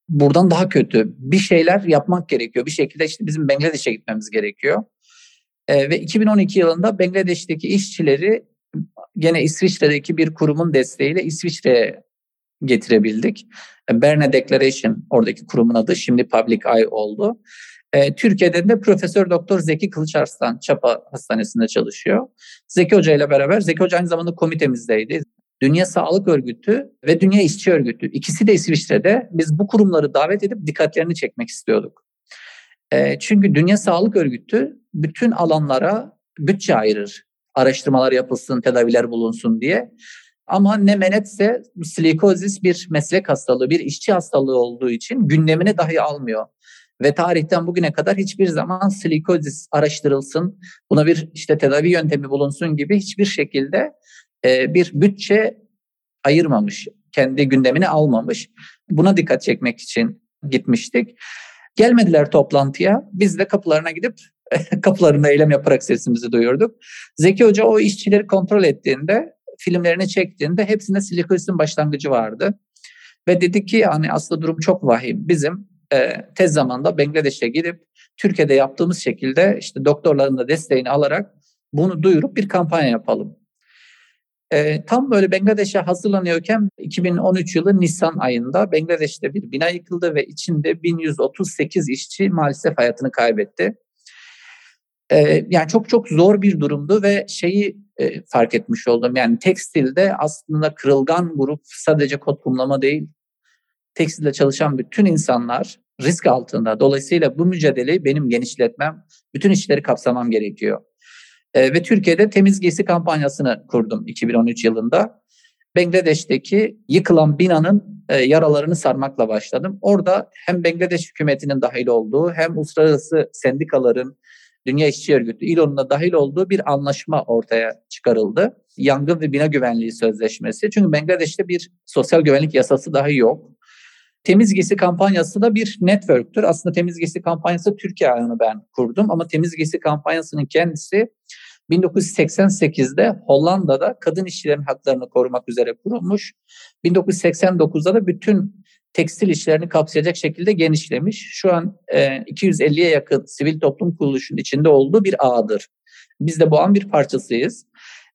Buradan daha kötü. Bir şeyler yapmak gerekiyor. Bir şekilde işte bizim Bangladeş'e gitmemiz gerekiyor. Ee, ve 2012 yılında Bangladeş'teki işçileri gene İsviçre'deki bir kurumun desteğiyle İsviçre'ye getirebildik. Berne Declaration oradaki kurumun adı şimdi Public Eye oldu. E, Türkiye'de de Profesör Doktor Zeki Kılıçarslan Çapa Hastanesi'nde çalışıyor. Zeki Hoca ile beraber, Zeki Hoca aynı zamanda komitemizdeydi. Dünya Sağlık Örgütü ve Dünya İşçi Örgütü ikisi de İsviçre'de biz bu kurumları davet edip dikkatlerini çekmek istiyorduk. E, çünkü Dünya Sağlık Örgütü bütün alanlara bütçe ayırır. Araştırmalar yapılsın, tedaviler bulunsun diye. Ama ne menetse silikozis bir meslek hastalığı, bir işçi hastalığı olduğu için gündemine dahi almıyor. Ve tarihten bugüne kadar hiçbir zaman silikozis araştırılsın, buna bir işte tedavi yöntemi bulunsun gibi hiçbir şekilde e, bir bütçe ayırmamış, kendi gündemine almamış. Buna dikkat çekmek için gitmiştik. Gelmediler toplantıya. Biz de kapılarına gidip kapılarında eylem yaparak sesimizi duyurduk. Zeki Hoca o işçileri kontrol ettiğinde, filmlerini çektiğinde hepsinde silikozin başlangıcı vardı. Ve dedi ki hani aslında durum çok vahim. Bizim e, tez zamanda Bangladeş'e gidip Türkiye'de yaptığımız şekilde işte doktorların da desteğini alarak bunu duyurup bir kampanya yapalım. E, tam böyle Bangladeş'e hazırlanıyorken 2013 yılı Nisan ayında Bangladeş'te bir bina yıkıldı ve içinde 1138 işçi maalesef hayatını kaybetti. E, yani çok çok zor bir durumdu ve şeyi e, fark etmiş oldum. Yani tekstilde aslında kırılgan grup sadece kod kumlama değil, tekstilde çalışan bütün insanlar risk altında. Dolayısıyla bu mücadeleyi benim genişletmem, bütün işleri kapsamam gerekiyor. E, ve Türkiye'de temiz giysi kampanyasını kurdum 2013 yılında. Bangladeş'teki yıkılan binanın e, yaralarını sarmakla başladım. Orada hem Bangladeş hükümetinin dahil olduğu hem uluslararası sendikaların, Dünya İşçi Örgütü, İLO'nun da dahil olduğu bir anlaşma ortaya çıkarıldı. Yangın ve bina güvenliği sözleşmesi. Çünkü Bangladeş'te bir sosyal güvenlik yasası dahi yok. Temiz Giysi kampanyası da bir networktür. Aslında Temiz Giysi kampanyası Türkiye ayağını ben kurdum ama Temiz Giysi kampanyasının kendisi 1988'de Hollanda'da kadın işçilerin haklarını korumak üzere kurulmuş. 1989'da da bütün tekstil işlerini kapsayacak şekilde genişlemiş. Şu an e, 250'ye yakın sivil toplum kuruluşunun içinde olduğu bir ağdır. Biz de bu an bir parçasıyız.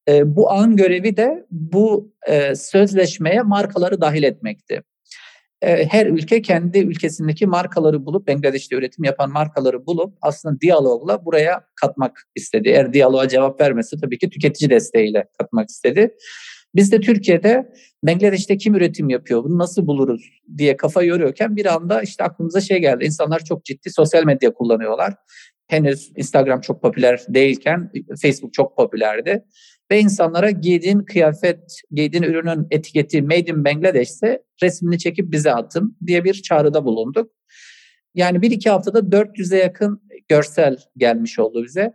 E, bu an görevi de bu e, sözleşmeye markaları dahil etmekti. E, her ülke kendi ülkesindeki markaları bulup, Bangladeş'te üretim yapan markaları bulup aslında diyalogla buraya katmak istedi. Eğer diyaloğa cevap vermesi tabii ki tüketici desteğiyle katmak istedi. Biz de Türkiye'de Bangladeş'te kim üretim yapıyor, bunu nasıl buluruz diye kafa yoruyorken bir anda işte aklımıza şey geldi. İnsanlar çok ciddi sosyal medya kullanıyorlar. Henüz Instagram çok popüler değilken Facebook çok popülerdi. Ve insanlara giydiğin kıyafet, giydiğin ürünün etiketi Made in Bangladesh ise resmini çekip bize atın diye bir çağrıda bulunduk. Yani bir iki haftada 400'e yakın görsel gelmiş oldu bize.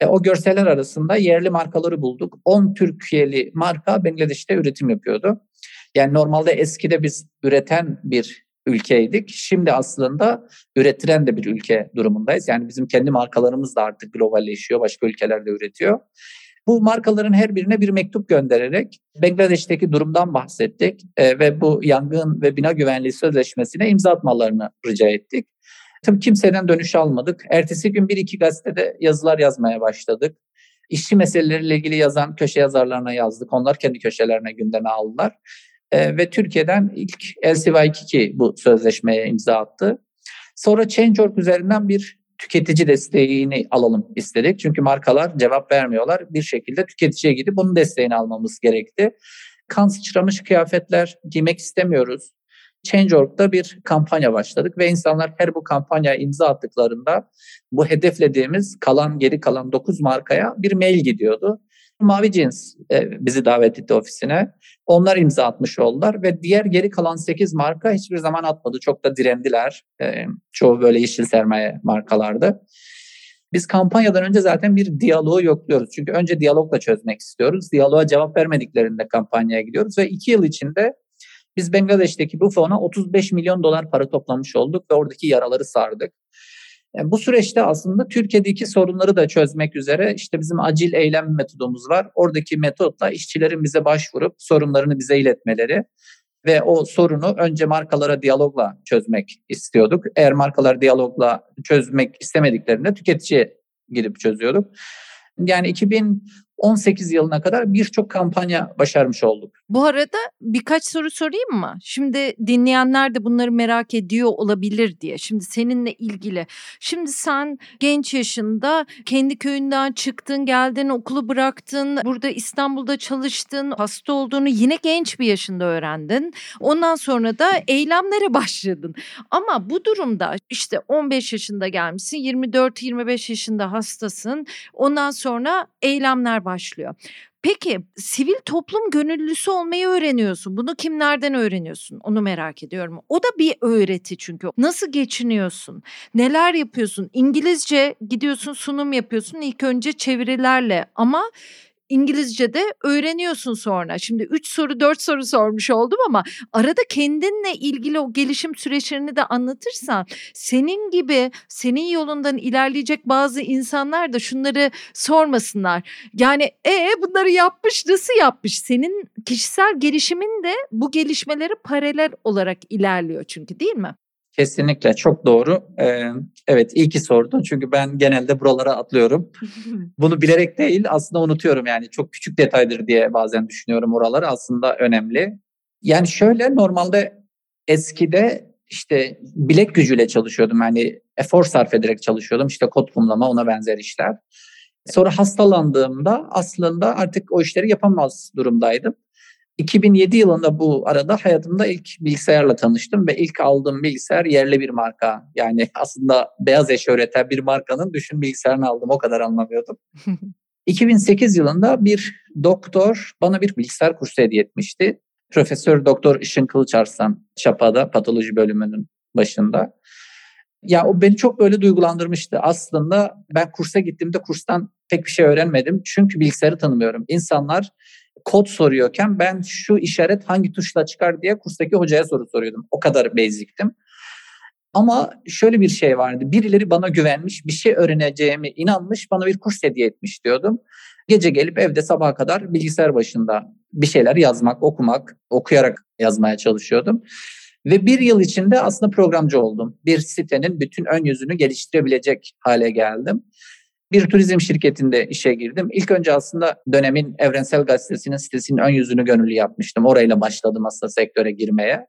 E, o görseller arasında yerli markaları bulduk. 10 Türkiye'li marka Bangladeş'te üretim yapıyordu. Yani normalde eskide biz üreten bir ülkeydik. Şimdi aslında üretilen de bir ülke durumundayız. Yani bizim kendi markalarımız da artık globalleşiyor, başka ülkelerde üretiyor. Bu markaların her birine bir mektup göndererek Bangladeş'teki durumdan bahsettik e, ve bu yangın ve bina güvenliği sözleşmesine imza atmalarını rica ettik. Tabii kimseden dönüş almadık. Ertesi gün bir iki gazetede yazılar yazmaya başladık. İşçi meseleleriyle ilgili yazan köşe yazarlarına yazdık. Onlar kendi köşelerine gündeme aldılar. E, ve Türkiye'den ilk LCY2 bu sözleşmeye imza attı. Sonra Change.org üzerinden bir tüketici desteğini alalım istedik. Çünkü markalar cevap vermiyorlar. Bir şekilde tüketiciye gidip bunun desteğini almamız gerekti. Kan sıçramış kıyafetler giymek istemiyoruz. Change.org'da bir kampanya başladık ve insanlar her bu kampanya imza attıklarında bu hedeflediğimiz kalan geri kalan 9 markaya bir mail gidiyordu. Mavi Cins e, bizi davet etti ofisine. Onlar imza atmış oldular ve diğer geri kalan 8 marka hiçbir zaman atmadı. Çok da direndiler. E, çoğu böyle yeşil sermaye markalardı. Biz kampanyadan önce zaten bir diyaloğu yokluyoruz. Çünkü önce diyalogla çözmek istiyoruz. Diyaloğa cevap vermediklerinde kampanyaya gidiyoruz ve iki yıl içinde biz Bangladeş'teki bu fona 35 milyon dolar para toplamış olduk ve oradaki yaraları sardık. Yani bu süreçte aslında Türkiye'deki sorunları da çözmek üzere işte bizim acil eylem metodumuz var. Oradaki metotla işçilerin bize başvurup sorunlarını bize iletmeleri ve o sorunu önce markalara diyalogla çözmek istiyorduk. Eğer markalar diyalogla çözmek istemediklerinde tüketiciye gidip çözüyorduk. Yani 2000 18 yılına kadar birçok kampanya başarmış olduk. Bu arada birkaç soru sorayım mı? Şimdi dinleyenler de bunları merak ediyor olabilir diye. Şimdi seninle ilgili. Şimdi sen genç yaşında kendi köyünden çıktın, geldin, okulu bıraktın. Burada İstanbul'da çalıştın, hasta olduğunu yine genç bir yaşında öğrendin. Ondan sonra da eylemlere başladın. Ama bu durumda işte 15 yaşında gelmişsin, 24-25 yaşında hastasın. Ondan sonra eylemler başlıyor. Peki sivil toplum gönüllüsü olmayı öğreniyorsun. Bunu kimlerden öğreniyorsun? Onu merak ediyorum. O da bir öğreti çünkü. Nasıl geçiniyorsun? Neler yapıyorsun? İngilizce gidiyorsun sunum yapıyorsun ilk önce çevirilerle ama İngilizce'de öğreniyorsun sonra. Şimdi 3 soru 4 soru sormuş oldum ama arada kendinle ilgili o gelişim süreçlerini de anlatırsan senin gibi senin yolundan ilerleyecek bazı insanlar da şunları sormasınlar. Yani e bunları yapmış nasıl yapmış? Senin kişisel gelişimin de bu gelişmeleri paralel olarak ilerliyor çünkü değil mi? Kesinlikle çok doğru. Ee, evet iyi ki sordun çünkü ben genelde buralara atlıyorum. Bunu bilerek değil aslında unutuyorum yani çok küçük detaydır diye bazen düşünüyorum oraları aslında önemli. Yani şöyle normalde eskide işte bilek gücüyle çalışıyordum. Yani efor sarf ederek çalışıyordum. İşte kod kumlama ona benzer işler. Sonra hastalandığımda aslında artık o işleri yapamaz durumdaydım. 2007 yılında bu arada hayatımda ilk bilgisayarla tanıştım ve ilk aldığım bilgisayar yerli bir marka. Yani aslında beyaz eşya üreten bir markanın düşün bilgisayarını aldım o kadar anlamıyordum. 2008 yılında bir doktor bana bir bilgisayar kursu hediye etmişti. Profesör Doktor Işın Kılıçarslan Çapa'da patoloji bölümünün başında. Ya o beni çok böyle duygulandırmıştı. Aslında ben kursa gittiğimde kurstan pek bir şey öğrenmedim. Çünkü bilgisayarı tanımıyorum. İnsanlar kod soruyorken ben şu işaret hangi tuşla çıkar diye kurstaki hocaya soru soruyordum. O kadar basic'tim. Ama şöyle bir şey vardı. Birileri bana güvenmiş, bir şey öğreneceğimi inanmış, bana bir kurs hediye etmiş diyordum. Gece gelip evde sabaha kadar bilgisayar başında bir şeyler yazmak, okumak, okuyarak yazmaya çalışıyordum. Ve bir yıl içinde aslında programcı oldum. Bir sitenin bütün ön yüzünü geliştirebilecek hale geldim. Bir turizm şirketinde işe girdim. İlk önce aslında dönemin Evrensel Gazetesi'nin sitesinin ön yüzünü gönüllü yapmıştım. Orayla başladım aslında sektöre girmeye.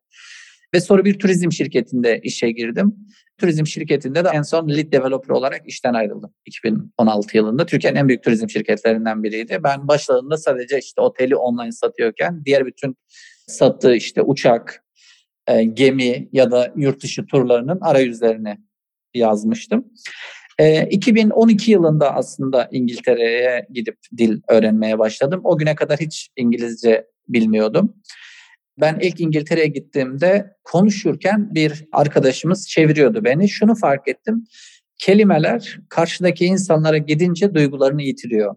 Ve sonra bir turizm şirketinde işe girdim. Turizm şirketinde de en son lead developer olarak işten ayrıldım 2016 yılında. Türkiye'nin en büyük turizm şirketlerinden biriydi. Ben başladığımda sadece işte oteli online satıyorken diğer bütün sattığı işte uçak, e, gemi ya da yurt dışı turlarının arayüzlerini yazmıştım. E, 2012 yılında aslında İngiltere'ye gidip dil öğrenmeye başladım. O güne kadar hiç İngilizce bilmiyordum. Ben ilk İngiltere'ye gittiğimde konuşurken bir arkadaşımız çeviriyordu beni. Şunu fark ettim. Kelimeler karşıdaki insanlara gidince duygularını yitiriyor.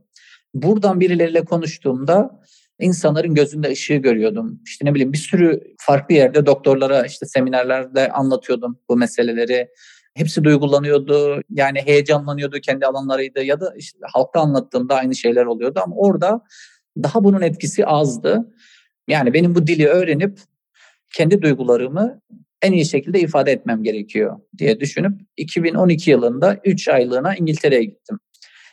Buradan birileriyle konuştuğumda insanların gözünde ışığı görüyordum. İşte ne bileyim bir sürü farklı yerde doktorlara işte seminerlerde anlatıyordum bu meseleleri. Hepsi duygulanıyordu. Yani heyecanlanıyordu kendi alanlarıydı ya da işte halka anlattığımda aynı şeyler oluyordu ama orada daha bunun etkisi azdı. Yani benim bu dili öğrenip kendi duygularımı en iyi şekilde ifade etmem gerekiyor diye düşünüp 2012 yılında 3 aylığına İngiltere'ye gittim.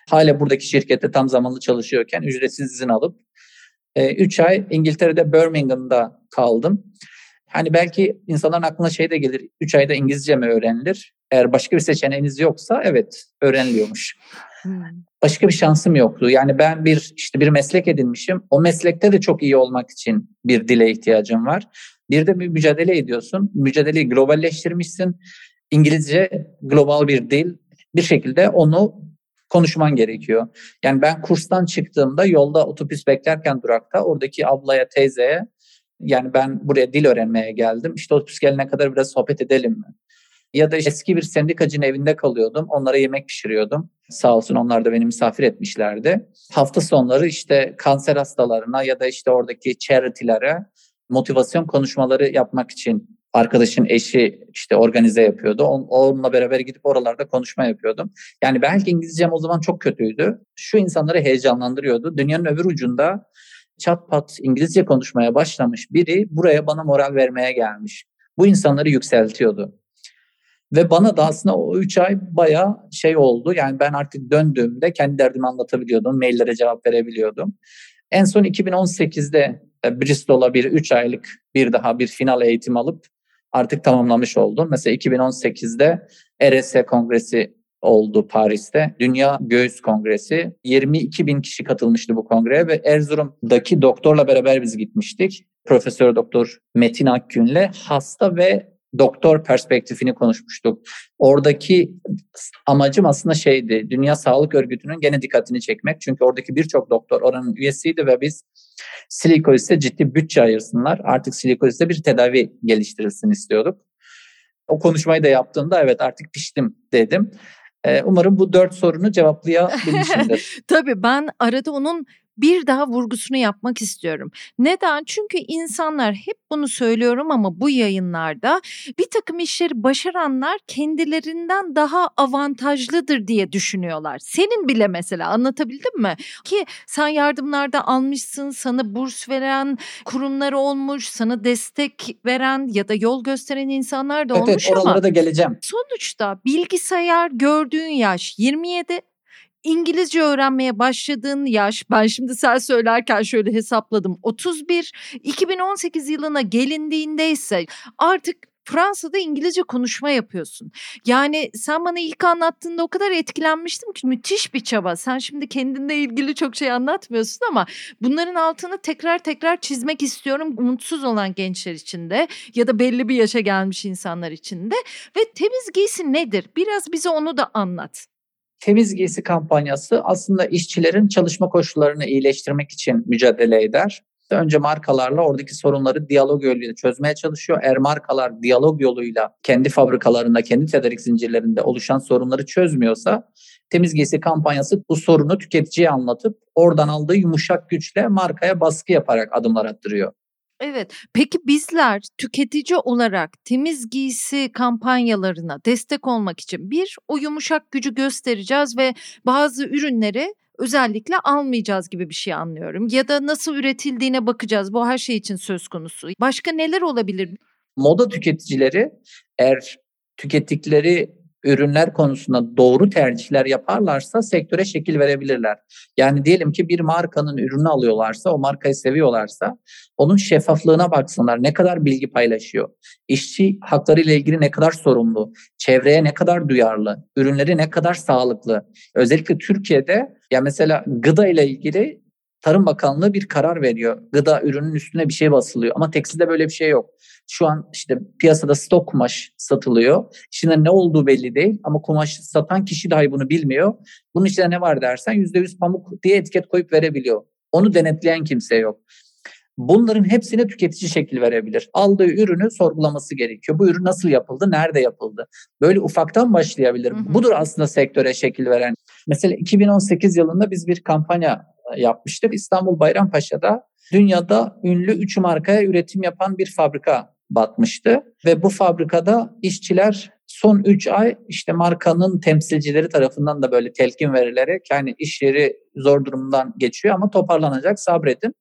Hala buradaki şirkette tam zamanlı çalışıyorken ücretsiz izin alıp 3 e, ay İngiltere'de Birmingham'da kaldım. Hani belki insanların aklına şey de gelir. 3 ayda İngilizce mi öğrenilir? Eğer başka bir seçeneğiniz yoksa evet öğreniliyormuş. Hmm. Başka bir şansım yoktu. Yani ben bir işte bir meslek edinmişim. O meslekte de çok iyi olmak için bir dile ihtiyacım var. Bir de bir mücadele ediyorsun. Mücadeleyi globalleştirmişsin. İngilizce global bir dil. Bir şekilde onu konuşman gerekiyor. Yani ben kurstan çıktığımda yolda otobüs beklerken durakta oradaki ablaya, teyzeye yani ben buraya dil öğrenmeye geldim. İşte otobüs gelene kadar biraz sohbet edelim mi? Ya da eski bir sendikacının evinde kalıyordum. Onlara yemek pişiriyordum. Sağ olsun onlar da beni misafir etmişlerdi. Hafta sonları işte kanser hastalarına ya da işte oradaki charity'lere motivasyon konuşmaları yapmak için arkadaşın eşi işte organize yapıyordu. Onunla beraber gidip oralarda konuşma yapıyordum. Yani belki İngilizcem o zaman çok kötüydü. Şu insanları heyecanlandırıyordu. Dünyanın öbür ucunda çat pat İngilizce konuşmaya başlamış biri buraya bana moral vermeye gelmiş. Bu insanları yükseltiyordu. Ve bana da aslında o üç ay bayağı şey oldu. Yani ben artık döndüğümde kendi derdimi anlatabiliyordum. Maillere cevap verebiliyordum. En son 2018'de e, Bristol'a bir üç aylık bir daha bir final eğitim alıp artık tamamlamış oldum. Mesela 2018'de RS Kongresi oldu Paris'te. Dünya Göğüs Kongresi. 22 bin kişi katılmıştı bu kongreye ve Erzurum'daki doktorla beraber biz gitmiştik. Profesör Doktor Metin Akgün'le hasta ve doktor perspektifini konuşmuştuk. Oradaki amacım aslında şeydi, Dünya Sağlık Örgütü'nün gene dikkatini çekmek. Çünkü oradaki birçok doktor oranın üyesiydi ve biz Silikolis'e ciddi bütçe ayırsınlar. Artık Silikolis'te bir tedavi geliştirilsin istiyorduk. O konuşmayı da yaptığımda evet artık piştim dedim. Umarım bu dört sorunu cevaplayabilmişimdir. Tabii ben arada onun bir daha vurgusunu yapmak istiyorum. Neden? Çünkü insanlar hep bunu söylüyorum ama bu yayınlarda bir takım işleri başaranlar kendilerinden daha avantajlıdır diye düşünüyorlar. Senin bile mesela anlatabildim mi? Ki sen yardımlarda almışsın, sana burs veren kurumlar olmuş, sana destek veren ya da yol gösteren insanlar da evet, olmuş evet, ama da geleceğim. sonuçta bilgisayar gördüğün yaş 27 İngilizce öğrenmeye başladığın yaş ben şimdi sen söylerken şöyle hesapladım 31 2018 yılına gelindiğinde ise artık Fransa'da İngilizce konuşma yapıyorsun. Yani sen bana ilk anlattığında o kadar etkilenmiştim ki müthiş bir çaba. Sen şimdi kendinle ilgili çok şey anlatmıyorsun ama bunların altını tekrar tekrar çizmek istiyorum umutsuz olan gençler için de ya da belli bir yaşa gelmiş insanlar için de. Ve temiz giysi nedir? Biraz bize onu da anlat. Temiz giysi kampanyası aslında işçilerin çalışma koşullarını iyileştirmek için mücadele eder. Önce markalarla oradaki sorunları diyalog yoluyla çözmeye çalışıyor. Eğer markalar diyalog yoluyla kendi fabrikalarında, kendi tedarik zincirlerinde oluşan sorunları çözmüyorsa temiz giysi kampanyası bu sorunu tüketiciye anlatıp oradan aldığı yumuşak güçle markaya baskı yaparak adımlar attırıyor. Evet. Peki bizler tüketici olarak temiz giysi kampanyalarına destek olmak için bir o yumuşak gücü göstereceğiz ve bazı ürünleri özellikle almayacağız gibi bir şey anlıyorum. Ya da nasıl üretildiğine bakacağız. Bu her şey için söz konusu. Başka neler olabilir? Moda tüketicileri eğer tükettikleri ürünler konusunda doğru tercihler yaparlarsa sektöre şekil verebilirler. Yani diyelim ki bir markanın ürünü alıyorlarsa, o markayı seviyorlarsa onun şeffaflığına baksınlar. Ne kadar bilgi paylaşıyor? İşçi hakları ile ilgili ne kadar sorumlu? Çevreye ne kadar duyarlı? Ürünleri ne kadar sağlıklı? Özellikle Türkiye'de ya mesela gıda ile ilgili Tarım Bakanlığı bir karar veriyor. Gıda ürünün üstüne bir şey basılıyor ama tekstilde böyle bir şey yok. Şu an işte piyasada stok kumaş satılıyor. İçinde ne olduğu belli değil ama kumaşı satan kişi dahi bunu bilmiyor. Bunun içinde ne var dersen %100 pamuk diye etiket koyup verebiliyor. Onu denetleyen kimse yok. Bunların hepsine tüketici şekil verebilir. Aldığı ürünü sorgulaması gerekiyor. Bu ürün nasıl yapıldı, nerede yapıldı? Böyle ufaktan başlayabilir. Hı hı. Budur aslında sektöre şekil veren. Mesela 2018 yılında biz bir kampanya yapmıştık. İstanbul Bayrampaşa'da dünyada ünlü 3 markaya üretim yapan bir fabrika batmıştı. Ve bu fabrikada işçiler son 3 ay işte markanın temsilcileri tarafından da böyle telkin verilerek yani iş yeri zor durumdan geçiyor ama toparlanacak sabredin.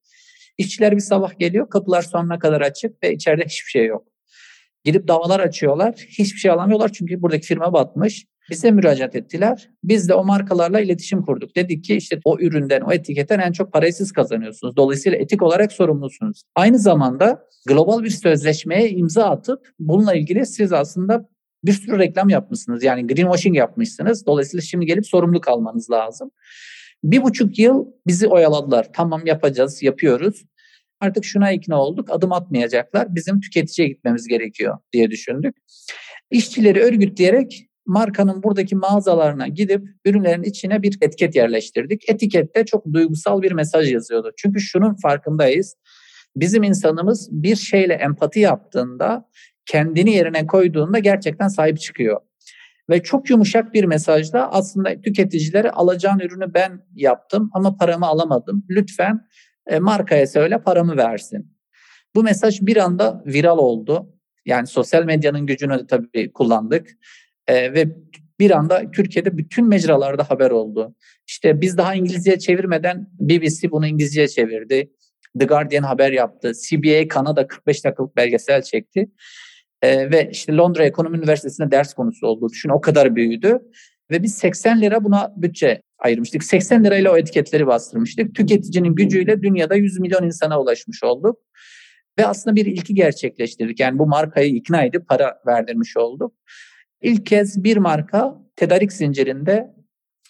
İşçiler bir sabah geliyor kapılar sonuna kadar açık ve içeride hiçbir şey yok. Gidip davalar açıyorlar. Hiçbir şey alamıyorlar çünkü buradaki firma batmış. Bize müracaat ettiler. Biz de o markalarla iletişim kurduk. Dedik ki işte o üründen, o etiketten en çok parayı siz kazanıyorsunuz. Dolayısıyla etik olarak sorumlusunuz. Aynı zamanda global bir sözleşmeye imza atıp bununla ilgili siz aslında bir sürü reklam yapmışsınız. Yani greenwashing yapmışsınız. Dolayısıyla şimdi gelip sorumluluk almanız lazım. Bir buçuk yıl bizi oyaladılar. Tamam yapacağız, yapıyoruz. Artık şuna ikna olduk. Adım atmayacaklar. Bizim tüketiciye gitmemiz gerekiyor diye düşündük. İşçileri örgütleyerek markanın buradaki mağazalarına gidip ürünlerin içine bir etiket yerleştirdik. Etikette çok duygusal bir mesaj yazıyordu. Çünkü şunun farkındayız. Bizim insanımız bir şeyle empati yaptığında, kendini yerine koyduğunda gerçekten sahip çıkıyor. Ve çok yumuşak bir mesajla aslında tüketicilere alacağın ürünü ben yaptım ama paramı alamadım. Lütfen e, markaya söyle paramı versin. Bu mesaj bir anda viral oldu. Yani sosyal medyanın gücünü de tabii kullandık. E, ve bir anda Türkiye'de bütün mecralarda haber oldu. İşte biz daha İngilizceye çevirmeden BBC bunu İngilizceye çevirdi. The Guardian haber yaptı. CBA Kanada 45 dakikalık belgesel çekti. E, ve işte Londra Ekonomi Üniversitesi'nde ders konusu oldu. Düşün o kadar büyüdü. Ve biz 80 lira buna bütçe ayırmıştık. 80 lirayla o etiketleri bastırmıştık. Tüketicinin gücüyle dünyada 100 milyon insana ulaşmış olduk. Ve aslında bir ilki gerçekleştirdik. Yani bu markayı ikna edip para verdirmiş olduk. İlk kez bir marka tedarik zincirinde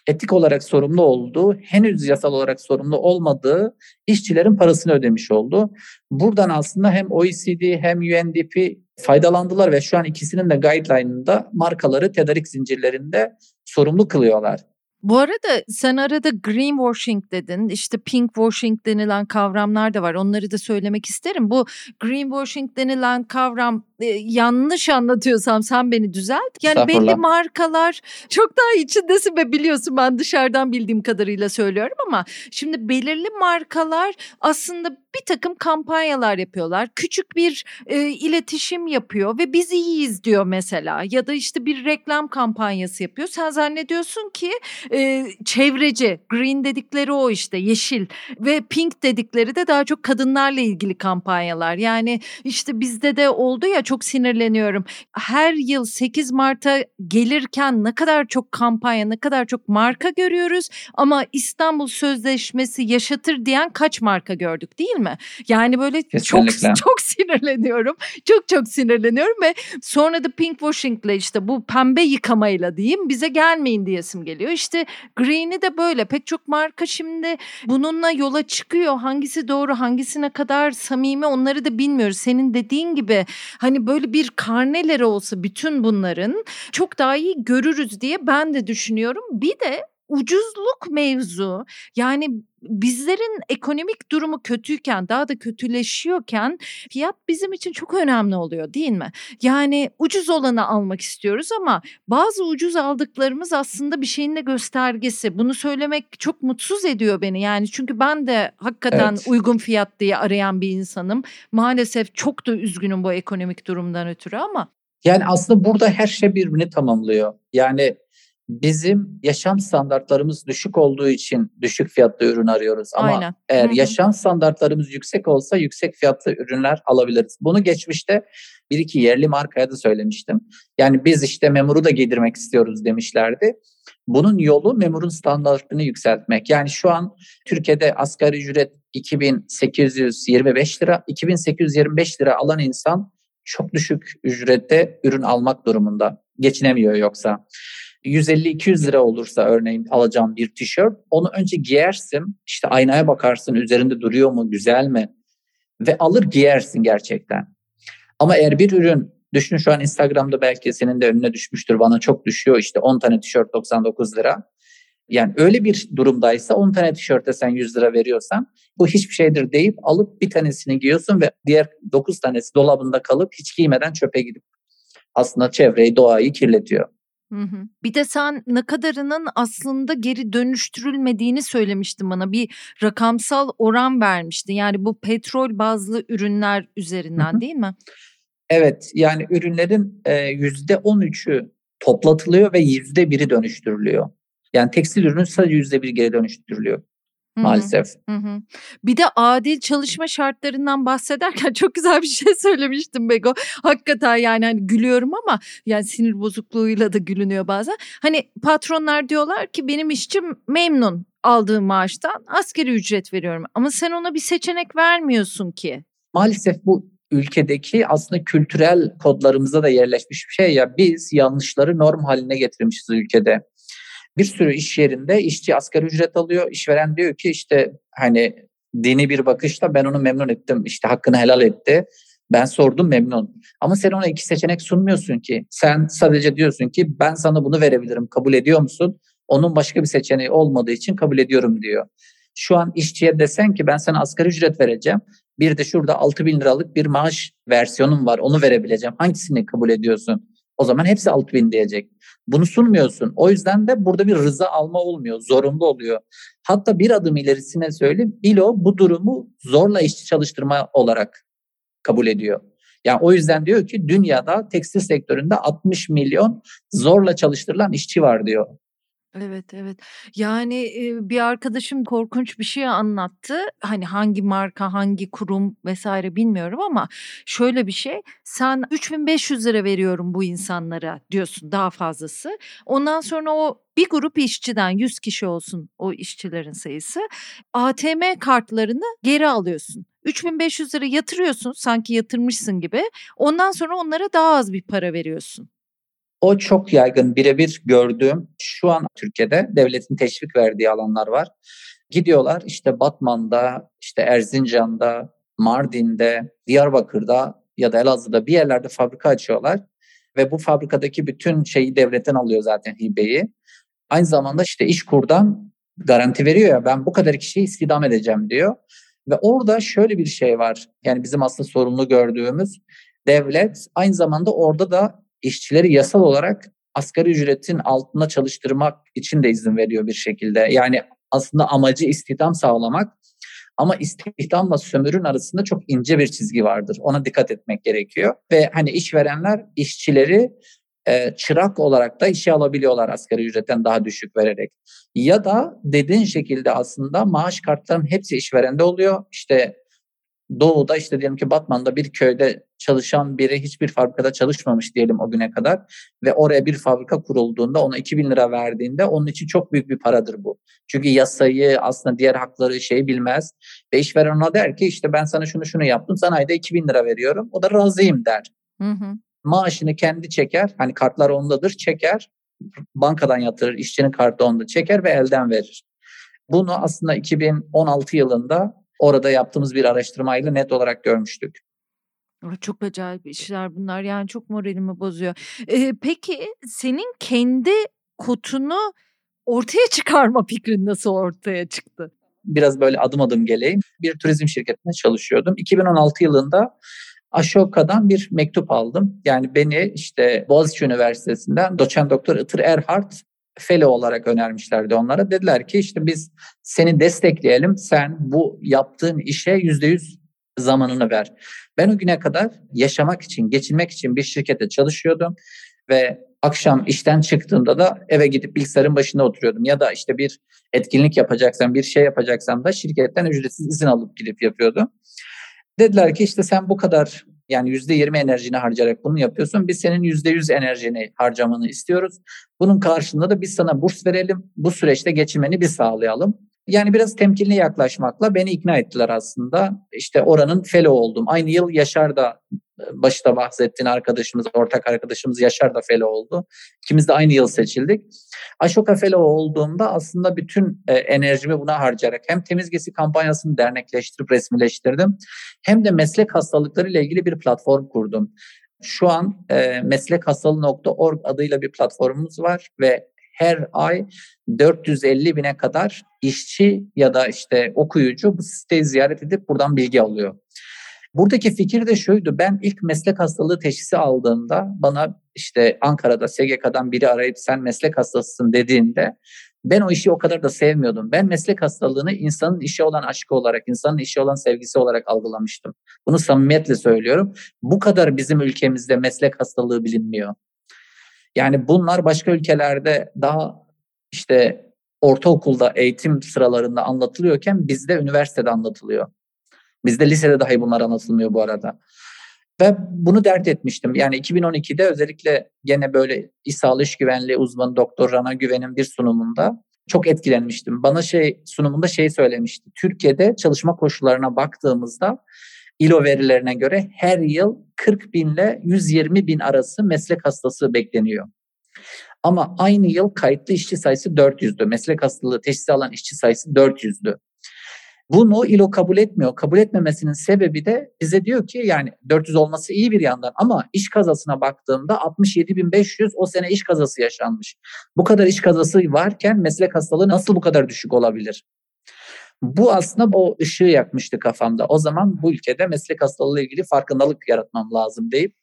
etik olarak sorumlu olduğu, henüz yasal olarak sorumlu olmadığı işçilerin parasını ödemiş oldu. Buradan aslında hem OECD hem UNDP faydalandılar ve şu an ikisinin de guideline'ında markaları tedarik zincirlerinde sorumlu kılıyorlar. Bu arada sen arada greenwashing dedin, işte pinkwashing denilen kavramlar da var. Onları da söylemek isterim. Bu greenwashing denilen kavram yanlış anlatıyorsam sen beni düzelt. Yani belli markalar çok daha içindesin ve biliyorsun ben dışarıdan bildiğim kadarıyla söylüyorum ama şimdi belirli markalar aslında bir takım kampanyalar yapıyorlar. Küçük bir e, iletişim yapıyor ve biz iyiyiz diyor mesela ya da işte bir reklam kampanyası yapıyor. Sen zannediyorsun ki e, çevreci, green dedikleri o işte yeşil ve pink dedikleri de daha çok kadınlarla ilgili kampanyalar. Yani işte bizde de oldu ya çok sinirleniyorum. Her yıl 8 Mart'a gelirken ne kadar çok kampanya, ne kadar çok marka görüyoruz ama İstanbul Sözleşmesi yaşatır diyen kaç marka gördük değil mi? Yani böyle Kesinlikle. çok çok sinirleniyorum. Çok çok sinirleniyorum ve sonra da pink washing'le işte bu pembe yıkamayla diyeyim bize gelmeyin diyesim geliyor. İşte green'i de böyle pek çok marka şimdi bununla yola çıkıyor. Hangisi doğru, hangisine kadar samimi onları da bilmiyoruz. Senin dediğin gibi hani böyle bir karneleri olsa bütün bunların çok daha iyi görürüz diye ben de düşünüyorum. Bir de ucuzluk mevzu yani bizlerin ekonomik durumu kötüyken daha da kötüleşiyorken fiyat bizim için çok önemli oluyor değil mi? Yani ucuz olanı almak istiyoruz ama bazı ucuz aldıklarımız aslında bir şeyin de göstergesi. Bunu söylemek çok mutsuz ediyor beni yani çünkü ben de hakikaten evet. uygun fiyat diye arayan bir insanım. Maalesef çok da üzgünüm bu ekonomik durumdan ötürü ama. Yani aslında burada her şey birbirini tamamlıyor. Yani bizim yaşam standartlarımız düşük olduğu için düşük fiyatlı ürün arıyoruz. Ama Aynen. eğer Hı-hı. yaşam standartlarımız yüksek olsa yüksek fiyatlı ürünler alabiliriz. Bunu geçmişte bir iki yerli markaya da söylemiştim. Yani biz işte memuru da giydirmek istiyoruz demişlerdi. Bunun yolu memurun standartını yükseltmek. Yani şu an Türkiye'de asgari ücret 2825 lira, 2825 lira alan insan çok düşük ücrette ürün almak durumunda. Geçinemiyor yoksa. 150-200 lira olursa örneğin alacağım bir tişört onu önce giyersin işte aynaya bakarsın üzerinde duruyor mu güzel mi ve alır giyersin gerçekten. Ama eğer bir ürün düşün şu an Instagram'da belki senin de önüne düşmüştür bana çok düşüyor işte 10 tane tişört 99 lira. Yani öyle bir durumdaysa 10 tane tişörte sen 100 lira veriyorsan bu hiçbir şeydir deyip alıp bir tanesini giyiyorsun ve diğer 9 tanesi dolabında kalıp hiç giymeden çöpe gidip aslında çevreyi doğayı kirletiyor. Hı hı. Bir de sen ne kadarının aslında geri dönüştürülmediğini söylemiştin bana. Bir rakamsal oran vermiştin. Yani bu petrol bazlı ürünler üzerinden hı hı. değil mi? Evet yani ürünlerin yüzde on üçü toplatılıyor ve yüzde biri dönüştürülüyor. Yani tekstil ürünün sadece yüzde bir geri dönüştürülüyor maalesef. Hı hı. Bir de adil çalışma şartlarından bahsederken çok güzel bir şey söylemiştim Bego. Hakikaten yani hani gülüyorum ama yani sinir bozukluğuyla da gülünüyor bazen. Hani patronlar diyorlar ki benim işçim memnun aldığı maaştan askeri ücret veriyorum. Ama sen ona bir seçenek vermiyorsun ki. Maalesef bu ülkedeki aslında kültürel kodlarımızda da yerleşmiş bir şey ya biz yanlışları norm haline getirmişiz ülkede bir sürü iş yerinde işçi asgari ücret alıyor. İşveren diyor ki işte hani dini bir bakışla ben onu memnun ettim. İşte hakkını helal etti. Ben sordum memnun. Ama sen ona iki seçenek sunmuyorsun ki. Sen sadece diyorsun ki ben sana bunu verebilirim. Kabul ediyor musun? Onun başka bir seçeneği olmadığı için kabul ediyorum diyor. Şu an işçiye desen ki ben sana asgari ücret vereceğim. Bir de şurada 6 bin liralık bir maaş versiyonum var onu verebileceğim. Hangisini kabul ediyorsun? O zaman hepsi 6 bin diyecek. Bunu sunmuyorsun. O yüzden de burada bir rıza alma olmuyor. Zorunlu oluyor. Hatta bir adım ilerisine söyleyeyim. ILO bu durumu zorla işçi çalıştırma olarak kabul ediyor. Yani o yüzden diyor ki dünyada tekstil sektöründe 60 milyon zorla çalıştırılan işçi var diyor. Evet, evet. Yani, bir arkadaşım korkunç bir şey anlattı. Hani, hangi marka, hangi kurum vesaire bilmiyorum ama şöyle bir şey, sen lira veriyorum bu insanlara diyorsun, daha fazlası. Ondan sonra o bir grup işçiden 100 kişi olsun o işçilerin sayısı, ATM kartlarını geri alıyorsun. lira yatırıyorsun sanki yatırmışsın gibi. Ondan sonra onlara daha az bir para veriyorsun. O çok yaygın birebir gördüğüm şu an Türkiye'de devletin teşvik verdiği alanlar var. Gidiyorlar işte Batman'da, işte Erzincan'da, Mardin'de, Diyarbakır'da ya da Elazığ'da bir yerlerde fabrika açıyorlar. Ve bu fabrikadaki bütün şeyi devletten alıyor zaten hibeyi. Aynı zamanda işte iş kurdan garanti veriyor ya ben bu kadar kişiyi istihdam edeceğim diyor. Ve orada şöyle bir şey var. Yani bizim aslında sorumlu gördüğümüz devlet aynı zamanda orada da işçileri yasal olarak asgari ücretin altında çalıştırmak için de izin veriyor bir şekilde. Yani aslında amacı istihdam sağlamak ama istihdamla sömürün arasında çok ince bir çizgi vardır. Ona dikkat etmek gerekiyor. Ve hani işverenler işçileri e, çırak olarak da işe alabiliyorlar asgari ücretten daha düşük vererek. Ya da dediğin şekilde aslında maaş kartlarının hepsi işverende oluyor. İşte doğuda işte diyelim ki Batman'da bir köyde çalışan biri hiçbir fabrikada çalışmamış diyelim o güne kadar ve oraya bir fabrika kurulduğunda ona 2000 lira verdiğinde onun için çok büyük bir paradır bu. Çünkü yasayı aslında diğer hakları şey bilmez ve işveren ona der ki işte ben sana şunu şunu yaptım sana ayda 2000 lira veriyorum o da razıyım der. Hı hı. Maaşını kendi çeker hani kartlar ondadır çeker bankadan yatırır işçinin kartı onda çeker ve elden verir. Bunu aslında 2016 yılında orada yaptığımız bir araştırmayla net olarak görmüştük. Çok acayip işler bunlar yani çok moralimi bozuyor. Ee, peki senin kendi kotunu ortaya çıkarma fikrin nasıl ortaya çıktı? Biraz böyle adım adım geleyim. Bir turizm şirketinde çalışıyordum. 2016 yılında Ashoka'dan bir mektup aldım. Yani beni işte Boğaziçi Üniversitesi'nden doçent doktor Itır Erhard fellow olarak önermişlerdi onlara. Dediler ki işte biz seni destekleyelim. Sen bu yaptığın işe yüzde yüz zamanını ver. Ben o güne kadar yaşamak için, geçinmek için bir şirkette çalışıyordum ve akşam işten çıktığımda da eve gidip bilgisayarın başında oturuyordum. Ya da işte bir etkinlik yapacaksam, bir şey yapacaksam da şirketten ücretsiz izin alıp gidip yapıyordum. Dediler ki işte sen bu kadar yani yüzde yirmi enerjini harcayarak bunu yapıyorsun. Biz senin yüzde yüz enerjini harcamanı istiyoruz. Bunun karşılığında da biz sana burs verelim. Bu süreçte geçinmeni biz sağlayalım. Yani biraz temkinli yaklaşmakla beni ikna ettiler aslında. İşte oranın fellow oldum. Aynı yıl Yaşar da başta bahsettiğin arkadaşımız, ortak arkadaşımız Yaşar da fellow oldu. İkimiz de aynı yıl seçildik. Ashoka fellow olduğumda aslında bütün e, enerjimi buna harcayarak hem temiz gezi kampanyasını dernekleştirip resmileştirdim hem de meslek hastalıkları ile ilgili bir platform kurdum. Şu an e, meslekhastalığı.org adıyla bir platformumuz var ve her ay 450 bine kadar işçi ya da işte okuyucu bu siteyi ziyaret edip buradan bilgi alıyor. Buradaki fikir de şuydu. Ben ilk meslek hastalığı teşhisi aldığımda bana işte Ankara'da SGK'dan biri arayıp sen meslek hastasısın dediğinde ben o işi o kadar da sevmiyordum. Ben meslek hastalığını insanın işi olan aşkı olarak, insanın işi olan sevgisi olarak algılamıştım. Bunu samimiyetle söylüyorum. Bu kadar bizim ülkemizde meslek hastalığı bilinmiyor. Yani bunlar başka ülkelerde daha işte ortaokulda eğitim sıralarında anlatılıyorken bizde üniversitede anlatılıyor. Bizde lisede dahi bunlar anlatılmıyor bu arada. Ve bunu dert etmiştim. Yani 2012'de özellikle gene böyle İş Sağlığı İş Güvenliği uzmanı Doktor Rana Güven'in bir sunumunda çok etkilenmiştim. Bana şey sunumunda şey söylemişti. Türkiye'de çalışma koşullarına baktığımızda İLO verilerine göre her yıl 40 bin ile 120 bin arası meslek hastası bekleniyor. Ama aynı yıl kayıtlı işçi sayısı 400'dü. Meslek hastalığı teşhisi alan işçi sayısı 400'dü. Bunu ILO kabul etmiyor. Kabul etmemesinin sebebi de bize diyor ki yani 400 olması iyi bir yandan ama iş kazasına baktığımda 67.500 o sene iş kazası yaşanmış. Bu kadar iş kazası varken meslek hastalığı nasıl bu kadar düşük olabilir? Bu aslında o ışığı yakmıştı kafamda. O zaman bu ülkede meslek hastalığı ile ilgili farkındalık yaratmam lazım deyip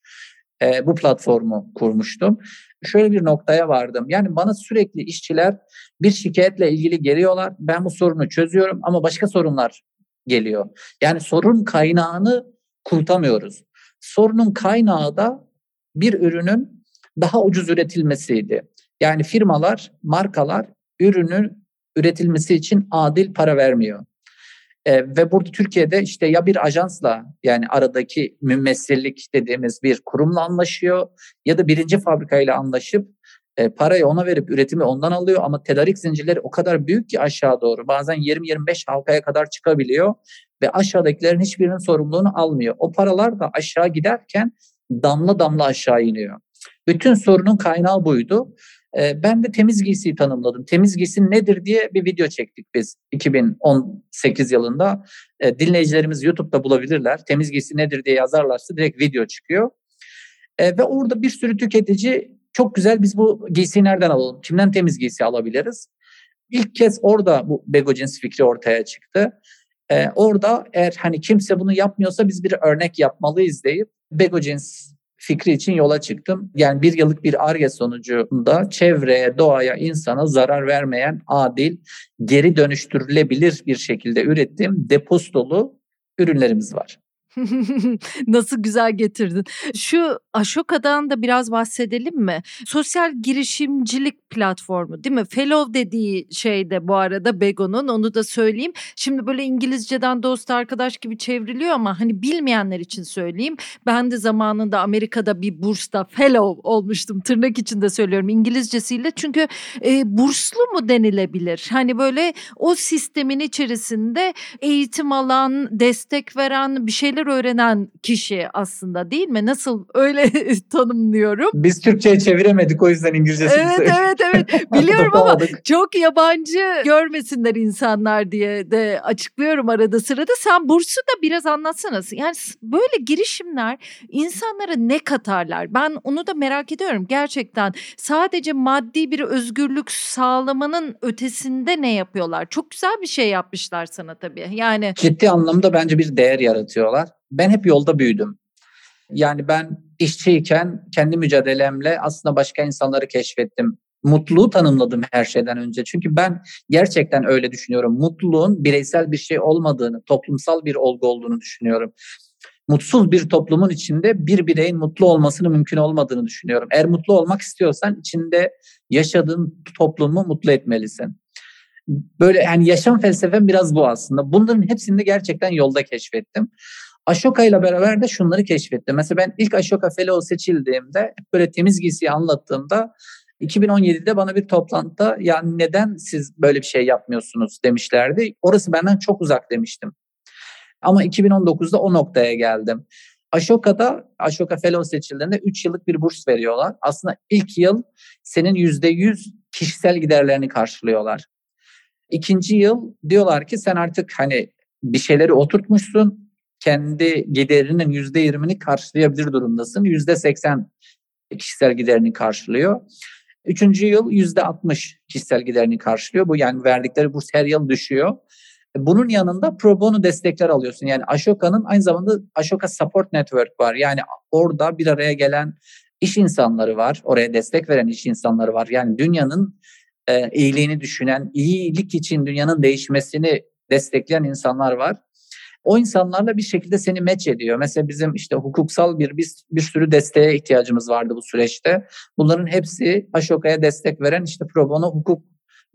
e, bu platformu kurmuştum. Şöyle bir noktaya vardım. Yani bana sürekli işçiler bir şikayetle ilgili geliyorlar. Ben bu sorunu çözüyorum ama başka sorunlar geliyor. Yani sorun kaynağını kurtamıyoruz. Sorunun kaynağı da bir ürünün daha ucuz üretilmesiydi. Yani firmalar, markalar ürünün üretilmesi için adil para vermiyor. E, ve burada Türkiye'de işte ya bir ajansla yani aradaki mümessillik dediğimiz bir kurumla anlaşıyor ya da birinci fabrikayla anlaşıp e, parayı ona verip üretimi ondan alıyor ama tedarik zincirleri o kadar büyük ki aşağı doğru bazen 20-25 halkaya kadar çıkabiliyor ve aşağıdakilerin hiçbirinin sorumluluğunu almıyor. O paralar da aşağı giderken damla damla aşağı iniyor. Bütün sorunun kaynağı buydu. Ee, ben de temiz giysiyi tanımladım. Temiz giysi nedir diye bir video çektik biz 2018 yılında. Ee, dinleyicilerimiz YouTube'da bulabilirler. Temiz giysi nedir diye yazarlarsa direkt video çıkıyor. Ee, ve orada bir sürü tüketici çok güzel biz bu giysiyi nereden alalım? Kimden temiz giysi alabiliriz? İlk kez orada bu Begojins fikri ortaya çıktı. orada eğer hani kimse bunu yapmıyorsa biz bir örnek yapmalıyız deyip Begojins fikri için yola çıktım. Yani bir yıllık bir ARGE sonucunda çevreye, doğaya, insana zarar vermeyen adil, geri dönüştürülebilir bir şekilde ürettiğim depostolu ürünlerimiz var. Nasıl güzel getirdin. Şu Ashoka'dan da biraz bahsedelim mi? Sosyal girişimcilik platformu değil mi? Fellow dediği şey de bu arada Bego'nun onu da söyleyeyim. Şimdi böyle İngilizceden dost arkadaş gibi çevriliyor ama hani bilmeyenler için söyleyeyim. Ben de zamanında Amerika'da bir bursta fellow olmuştum. Tırnak içinde söylüyorum İngilizcesiyle. Çünkü e, burslu mu denilebilir? Hani böyle o sistemin içerisinde eğitim alan, destek veren, bir şeyler öğrenen kişi aslında değil mi? Nasıl öyle tanımlıyorum. Biz Türkçe'ye çeviremedik o yüzden İngilizcesini Evet evet evet biliyorum ama çok yabancı görmesinler insanlar diye de açıklıyorum arada sırada. Sen bursu da biraz anlatsana. Yani böyle girişimler insanlara ne katarlar? Ben onu da merak ediyorum gerçekten. Sadece maddi bir özgürlük sağlamanın ötesinde ne yapıyorlar? Çok güzel bir şey yapmışlar sana tabii. Yani ciddi anlamda bence bir değer yaratıyorlar. Ben hep yolda büyüdüm. Yani ben işçiyken kendi mücadelemle aslında başka insanları keşfettim. Mutluluğu tanımladım her şeyden önce. Çünkü ben gerçekten öyle düşünüyorum. Mutluluğun bireysel bir şey olmadığını, toplumsal bir olgu olduğunu düşünüyorum. Mutsuz bir toplumun içinde bir bireyin mutlu olmasının mümkün olmadığını düşünüyorum. Eğer mutlu olmak istiyorsan içinde yaşadığın toplumu mutlu etmelisin. Böyle yani yaşam felsefem biraz bu aslında. Bunların hepsini de gerçekten yolda keşfettim. Ashoka ile beraber de şunları keşfettim. Mesela ben ilk Ashoka Fellow seçildiğimde böyle temiz giysiyi anlattığımda 2017'de bana bir toplantıda yani neden siz böyle bir şey yapmıyorsunuz demişlerdi. Orası benden çok uzak demiştim. Ama 2019'da o noktaya geldim. Ashoka'da Ashoka Fellow seçildiğinde 3 yıllık bir burs veriyorlar. Aslında ilk yıl senin %100 kişisel giderlerini karşılıyorlar. İkinci yıl diyorlar ki sen artık hani bir şeyleri oturtmuşsun. Kendi giderinin yüzde yirmini karşılayabilir durumdasın. Yüzde seksen kişisel giderini karşılıyor. Üçüncü yıl yüzde altmış kişisel giderini karşılıyor. Bu yani verdikleri burs her yıl düşüyor. Bunun yanında pro bono destekler alıyorsun. Yani Ashoka'nın aynı zamanda Ashoka Support Network var. Yani orada bir araya gelen iş insanları var. Oraya destek veren iş insanları var. Yani dünyanın e, iyiliğini düşünen, iyilik için dünyanın değişmesini destekleyen insanlar var. O insanlarla bir şekilde seni match ediyor. Mesela bizim işte hukuksal bir bir, bir sürü desteğe ihtiyacımız vardı bu süreçte. Bunların hepsi Ashoka'ya destek veren işte pro bono hukuk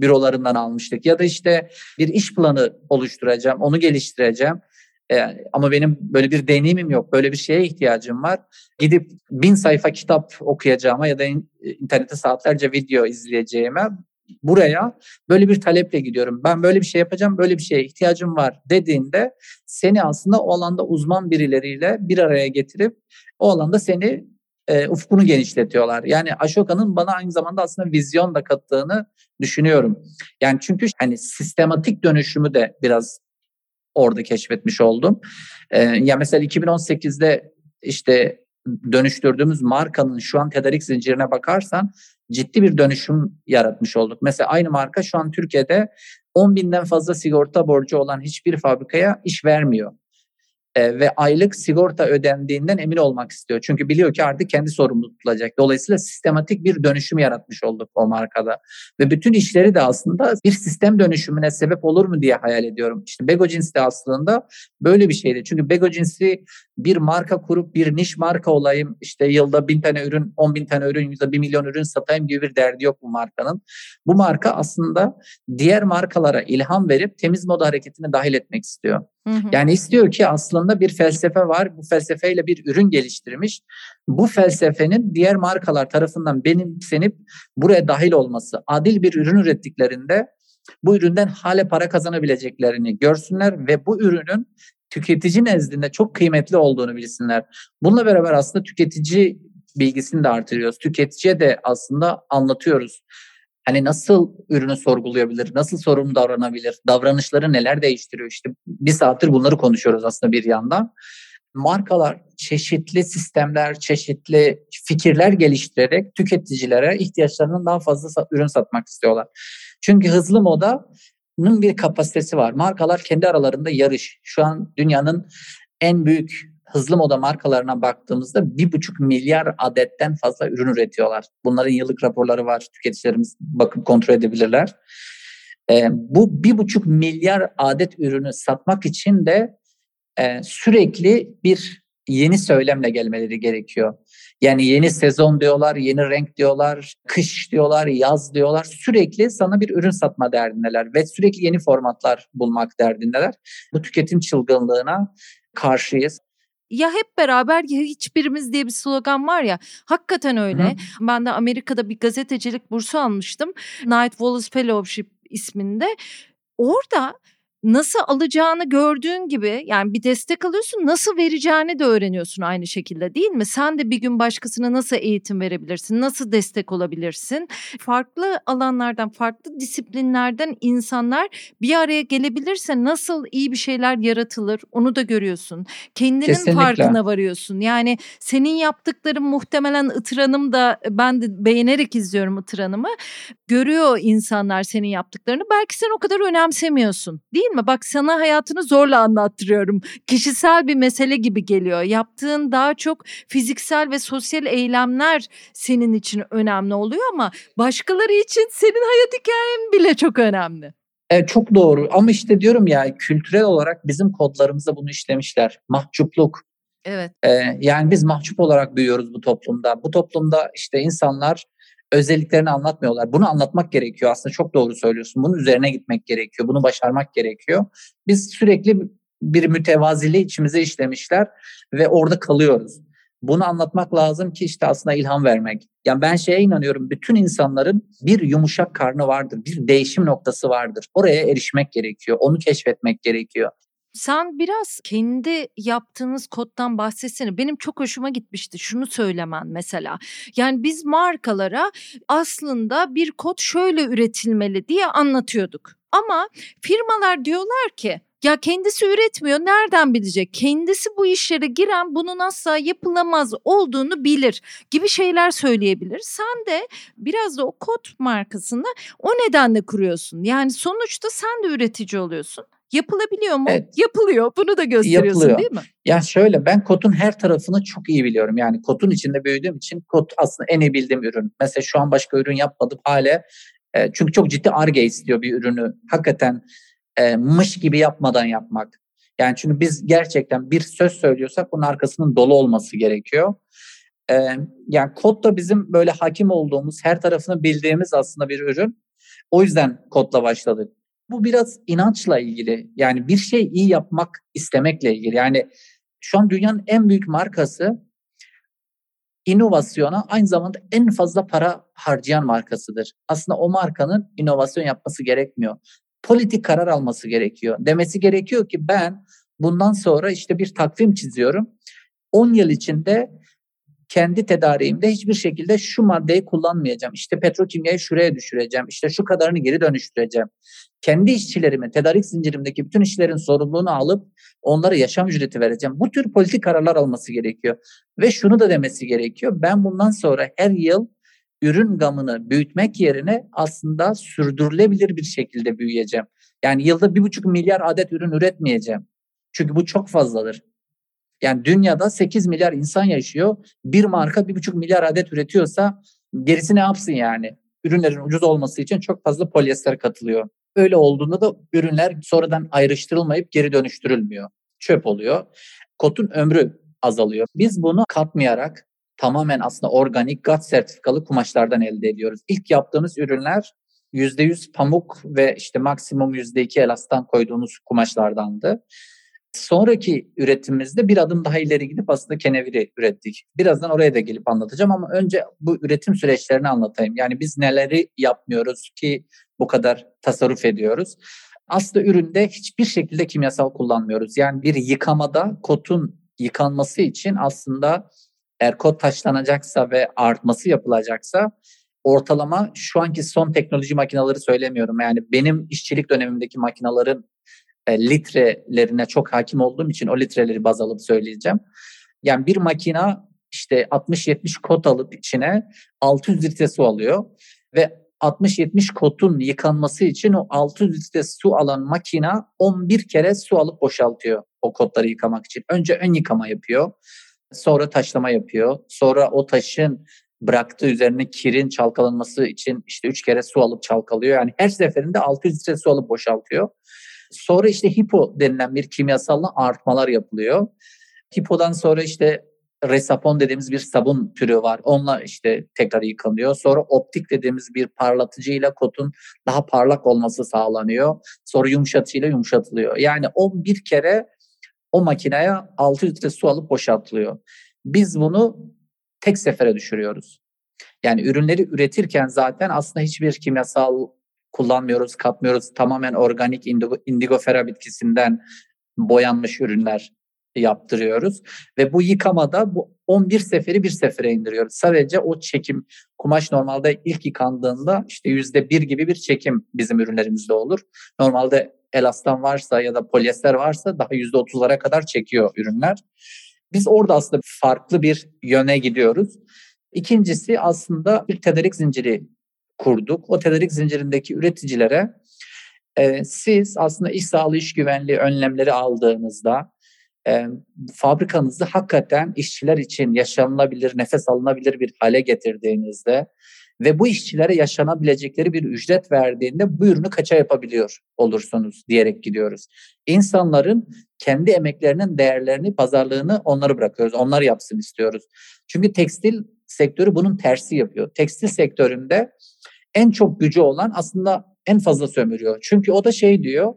bürolarından almıştık. Ya da işte bir iş planı oluşturacağım, onu geliştireceğim. Ee, ama benim böyle bir deneyimim yok, böyle bir şeye ihtiyacım var. Gidip bin sayfa kitap okuyacağıma ya da internette saatlerce video izleyeceğime buraya böyle bir taleple gidiyorum. Ben böyle bir şey yapacağım, böyle bir şeye ihtiyacım var dediğinde seni aslında o alanda uzman birileriyle bir araya getirip o alanda seni e, ufkunu genişletiyorlar. Yani Ashoka'nın bana aynı zamanda aslında vizyon da kattığını düşünüyorum. Yani çünkü hani sistematik dönüşümü de biraz orada keşfetmiş oldum. Ee, ya mesela 2018'de işte dönüştürdüğümüz markanın şu an tedarik zincirine bakarsan ciddi bir dönüşüm yaratmış olduk. Mesela aynı marka şu an Türkiye'de 10 binden fazla sigorta borcu olan hiçbir fabrikaya iş vermiyor e, ve aylık sigorta ödendiğinden emin olmak istiyor. Çünkü biliyor ki artık kendi sorumlu tutulacak. Dolayısıyla sistematik bir dönüşüm yaratmış olduk o markada. Ve bütün işleri de aslında bir sistem dönüşümüne sebep olur mu diye hayal ediyorum. İşte Bego Jeans de aslında böyle bir şeydi. Çünkü Bego Jeans'i bir marka kurup bir niş marka olayım, işte yılda bin tane ürün, on bin tane ürün, yılda bir milyon ürün satayım gibi bir derdi yok bu markanın. Bu marka aslında diğer markalara ilham verip temiz moda hareketine dahil etmek istiyor. Hı hı. Yani istiyor ki aslında bir felsefe var. Bu felsefeyle bir ürün geliştirmiş. Bu felsefenin diğer markalar tarafından benimsenip buraya dahil olması, adil bir ürün ürettiklerinde bu üründen hale para kazanabileceklerini görsünler ve bu ürünün tüketici nezdinde çok kıymetli olduğunu bilsinler. Bununla beraber aslında tüketici bilgisini de artırıyoruz. Tüketiciye de aslında anlatıyoruz. Hani nasıl ürünü sorgulayabilir, nasıl sorumlu davranabilir, davranışları neler değiştiriyor işte bir saattir bunları konuşuyoruz aslında bir yandan. Markalar çeşitli sistemler, çeşitli fikirler geliştirerek tüketicilere ihtiyaçlarının daha fazla ürün satmak istiyorlar. Çünkü hızlı modanın bir kapasitesi var. Markalar kendi aralarında yarış. Şu an dünyanın en büyük hızlı moda markalarına baktığımızda bir buçuk milyar adetten fazla ürün üretiyorlar. Bunların yıllık raporları var. Tüketicilerimiz bakıp kontrol edebilirler. E, bu bir buçuk milyar adet ürünü satmak için de e, sürekli bir yeni söylemle gelmeleri gerekiyor. Yani yeni sezon diyorlar, yeni renk diyorlar, kış diyorlar, yaz diyorlar. Sürekli sana bir ürün satma derdindeler ve sürekli yeni formatlar bulmak derdindeler. Bu tüketim çılgınlığına karşıyız ya hep beraber ya hiçbirimiz diye bir slogan var ya hakikaten öyle. Hı. Ben de Amerika'da bir gazetecilik bursu almıştım. Night Wallace Fellowship isminde. Orada nasıl alacağını gördüğün gibi yani bir destek alıyorsun nasıl vereceğini de öğreniyorsun aynı şekilde değil mi? Sen de bir gün başkasına nasıl eğitim verebilirsin? Nasıl destek olabilirsin? Farklı alanlardan, farklı disiplinlerden insanlar bir araya gelebilirse nasıl iyi bir şeyler yaratılır onu da görüyorsun. Kendinin Kesinlikle. farkına varıyorsun. Yani senin yaptıkların muhtemelen Itıranım da ben de beğenerek izliyorum Itıranım'ı. Görüyor insanlar senin yaptıklarını. Belki sen o kadar önemsemiyorsun değil mi? Bak sana hayatını zorla anlattırıyorum. Kişisel bir mesele gibi geliyor. Yaptığın daha çok fiziksel ve sosyal eylemler senin için önemli oluyor ama başkaları için senin hayat hikayen bile çok önemli. Evet çok doğru ama işte diyorum ya kültürel olarak bizim kodlarımızda bunu işlemişler. Mahcupluk. Evet. Ee, yani biz mahcup olarak büyüyoruz bu toplumda. Bu toplumda işte insanlar özelliklerini anlatmıyorlar. Bunu anlatmak gerekiyor. Aslında çok doğru söylüyorsun. Bunun üzerine gitmek gerekiyor. Bunu başarmak gerekiyor. Biz sürekli bir mütevaziliği içimize işlemişler ve orada kalıyoruz. Bunu anlatmak lazım ki işte aslında ilham vermek. Yani ben şeye inanıyorum. Bütün insanların bir yumuşak karnı vardır. Bir değişim noktası vardır. Oraya erişmek gerekiyor. Onu keşfetmek gerekiyor. Sen biraz kendi yaptığınız koddan bahsetsene. Benim çok hoşuma gitmişti şunu söylemen mesela. Yani biz markalara aslında bir kod şöyle üretilmeli diye anlatıyorduk. Ama firmalar diyorlar ki ya kendisi üretmiyor nereden bilecek? Kendisi bu işlere giren bunun asla yapılamaz olduğunu bilir gibi şeyler söyleyebilir. Sen de biraz da o kod markasını o nedenle kuruyorsun. Yani sonuçta sen de üretici oluyorsun. Yapılabiliyor mu? Evet. Yapılıyor. Bunu da gösteriyorsun Yapılıyor. değil mi? Ya şöyle ben kotun her tarafını çok iyi biliyorum. Yani kotun içinde büyüdüğüm için kot aslında en iyi bildiğim ürün. Mesela şu an başka ürün yapmadım hala. E, çünkü çok ciddi arge istiyor bir ürünü. Hakikaten e, mış gibi yapmadan yapmak. Yani çünkü biz gerçekten bir söz söylüyorsak bunun arkasının dolu olması gerekiyor. E, yani kod da bizim böyle hakim olduğumuz, her tarafını bildiğimiz aslında bir ürün. O yüzden kodla başladık. Bu biraz inançla ilgili. Yani bir şey iyi yapmak istemekle ilgili. Yani şu an dünyanın en büyük markası inovasyona aynı zamanda en fazla para harcayan markasıdır. Aslında o markanın inovasyon yapması gerekmiyor. Politik karar alması gerekiyor. Demesi gerekiyor ki ben bundan sonra işte bir takvim çiziyorum. 10 yıl içinde kendi tedariğimde hiçbir şekilde şu maddeyi kullanmayacağım. İşte petrokimyayı şuraya düşüreceğim. İşte şu kadarını geri dönüştüreceğim. Kendi işçilerime, tedarik zincirimdeki bütün işlerin sorumluluğunu alıp onlara yaşam ücreti vereceğim. Bu tür politik kararlar alması gerekiyor. Ve şunu da demesi gerekiyor. Ben bundan sonra her yıl ürün gamını büyütmek yerine aslında sürdürülebilir bir şekilde büyüyeceğim. Yani yılda bir buçuk milyar adet ürün üretmeyeceğim. Çünkü bu çok fazladır. Yani dünyada 8 milyar insan yaşıyor. Bir marka 1,5 milyar adet üretiyorsa gerisi ne yapsın yani? Ürünlerin ucuz olması için çok fazla polyester katılıyor. Öyle olduğunda da ürünler sonradan ayrıştırılmayıp geri dönüştürülmüyor. Çöp oluyor. Kotun ömrü azalıyor. Biz bunu katmayarak tamamen aslında organik GAT sertifikalı kumaşlardan elde ediyoruz. İlk yaptığımız ürünler %100 pamuk ve işte maksimum %2 elastan koyduğumuz kumaşlardandı. Sonraki üretimimizde bir adım daha ileri gidip aslında keneviri ürettik. Birazdan oraya da gelip anlatacağım ama önce bu üretim süreçlerini anlatayım. Yani biz neleri yapmıyoruz ki bu kadar tasarruf ediyoruz. Aslında üründe hiçbir şekilde kimyasal kullanmıyoruz. Yani bir yıkamada kotun yıkanması için aslında eğer kot taşlanacaksa ve artması yapılacaksa ortalama şu anki son teknoloji makineleri söylemiyorum. Yani benim işçilik dönemimdeki makinelerin e, litrelerine çok hakim olduğum için o litreleri baz alıp söyleyeceğim. Yani bir makina işte 60-70 kot alıp içine 600 litre su alıyor ve 60-70 kotun yıkanması için o 600 litre su alan makina 11 kere su alıp boşaltıyor o kotları yıkamak için. Önce ön yıkama yapıyor. Sonra taşlama yapıyor. Sonra o taşın bıraktığı üzerine kirin çalkalanması için işte 3 kere su alıp çalkalıyor. Yani her seferinde 600 litre su alıp boşaltıyor. Sonra işte hipo denilen bir kimyasalla artmalar yapılıyor. Hipodan sonra işte resapon dediğimiz bir sabun türü var. Onunla işte tekrar yıkanıyor. Sonra optik dediğimiz bir parlatıcıyla kotun daha parlak olması sağlanıyor. Sonra yumuşatıcıyla yumuşatılıyor. Yani o bir kere o makineye 6 litre su alıp boşaltılıyor. Biz bunu tek sefere düşürüyoruz. Yani ürünleri üretirken zaten aslında hiçbir kimyasal kullanmıyoruz, katmıyoruz. Tamamen organik indigo, indigofera bitkisinden boyanmış ürünler yaptırıyoruz. Ve bu yıkamada bu 11 seferi bir sefere indiriyoruz. Sadece o çekim kumaş normalde ilk yıkandığında işte yüzde bir gibi bir çekim bizim ürünlerimizde olur. Normalde elastan varsa ya da polyester varsa daha yüzde otuzlara kadar çekiyor ürünler. Biz orada aslında farklı bir yöne gidiyoruz. İkincisi aslında bir tedarik zinciri kurduk. O tedarik zincirindeki üreticilere e, siz aslında iş sağlığı iş güvenliği önlemleri aldığınızda e, fabrikanızı hakikaten işçiler için yaşanılabilir, nefes alınabilir bir hale getirdiğinizde ve bu işçilere yaşanabilecekleri bir ücret verdiğinde bu ürünü kaça yapabiliyor olursunuz diyerek gidiyoruz. İnsanların kendi emeklerinin değerlerini, pazarlığını onları bırakıyoruz. Onlar yapsın istiyoruz. Çünkü tekstil sektörü bunun tersi yapıyor. Tekstil sektöründe en çok gücü olan aslında en fazla sömürüyor. Çünkü o da şey diyor,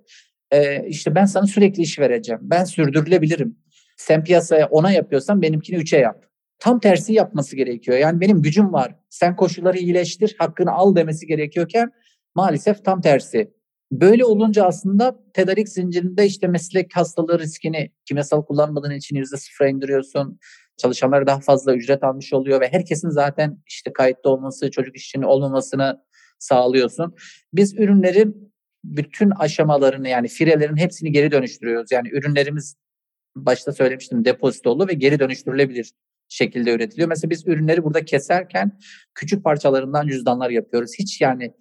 e, işte ben sana sürekli iş vereceğim. Ben sürdürülebilirim. Sen piyasaya ona yapıyorsan benimkini üçe yap. Tam tersi yapması gerekiyor. Yani benim gücüm var. Sen koşulları iyileştir, hakkını al demesi gerekiyorken maalesef tam tersi. Böyle olunca aslında tedarik zincirinde işte meslek hastalığı riskini kimyasal kullanmadığın için yüzde sıfıra indiriyorsun. Çalışanlar daha fazla ücret almış oluyor ve herkesin zaten işte kayıtlı olması, çocuk işçinin olmamasını sağlıyorsun. Biz ürünlerin bütün aşamalarını yani firelerin hepsini geri dönüştürüyoruz. Yani ürünlerimiz başta söylemiştim depozitolu ve geri dönüştürülebilir şekilde üretiliyor. Mesela biz ürünleri burada keserken küçük parçalarından cüzdanlar yapıyoruz. Hiç yani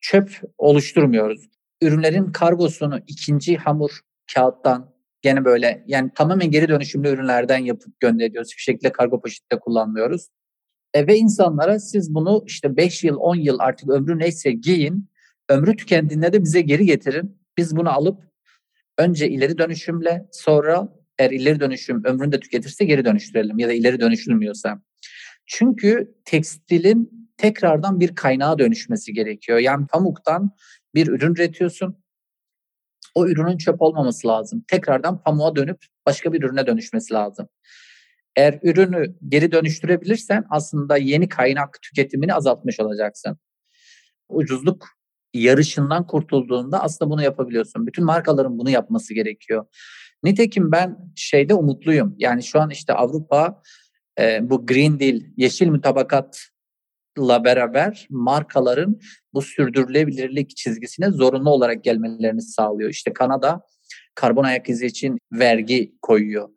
çöp oluşturmuyoruz. Ürünlerin kargosunu ikinci hamur kağıttan gene böyle yani tamamen geri dönüşümlü ürünlerden yapıp gönderiyoruz. Hiçbir şekilde kargo poşette kullanmıyoruz. E, ve insanlara siz bunu işte 5 yıl 10 yıl artık ömrü neyse giyin. Ömrü tükendiğinde de bize geri getirin. Biz bunu alıp önce ileri dönüşümle sonra eğer ileri dönüşüm ömrünü de tüketirse geri dönüştürelim ya da ileri dönüşülmüyorsa. Çünkü tekstilin tekrardan bir kaynağa dönüşmesi gerekiyor. Yani pamuktan bir ürün üretiyorsun. O ürünün çöp olmaması lazım. Tekrardan pamuğa dönüp başka bir ürüne dönüşmesi lazım. Eğer ürünü geri dönüştürebilirsen aslında yeni kaynak tüketimini azaltmış olacaksın. Ucuzluk yarışından kurtulduğunda aslında bunu yapabiliyorsun. Bütün markaların bunu yapması gerekiyor. Nitekim ben şeyde umutluyum. Yani şu an işte Avrupa e, bu Green Deal, yeşil mutabakatla beraber markaların bu sürdürülebilirlik çizgisine zorunlu olarak gelmelerini sağlıyor. İşte Kanada karbon ayak izi için vergi koyuyor.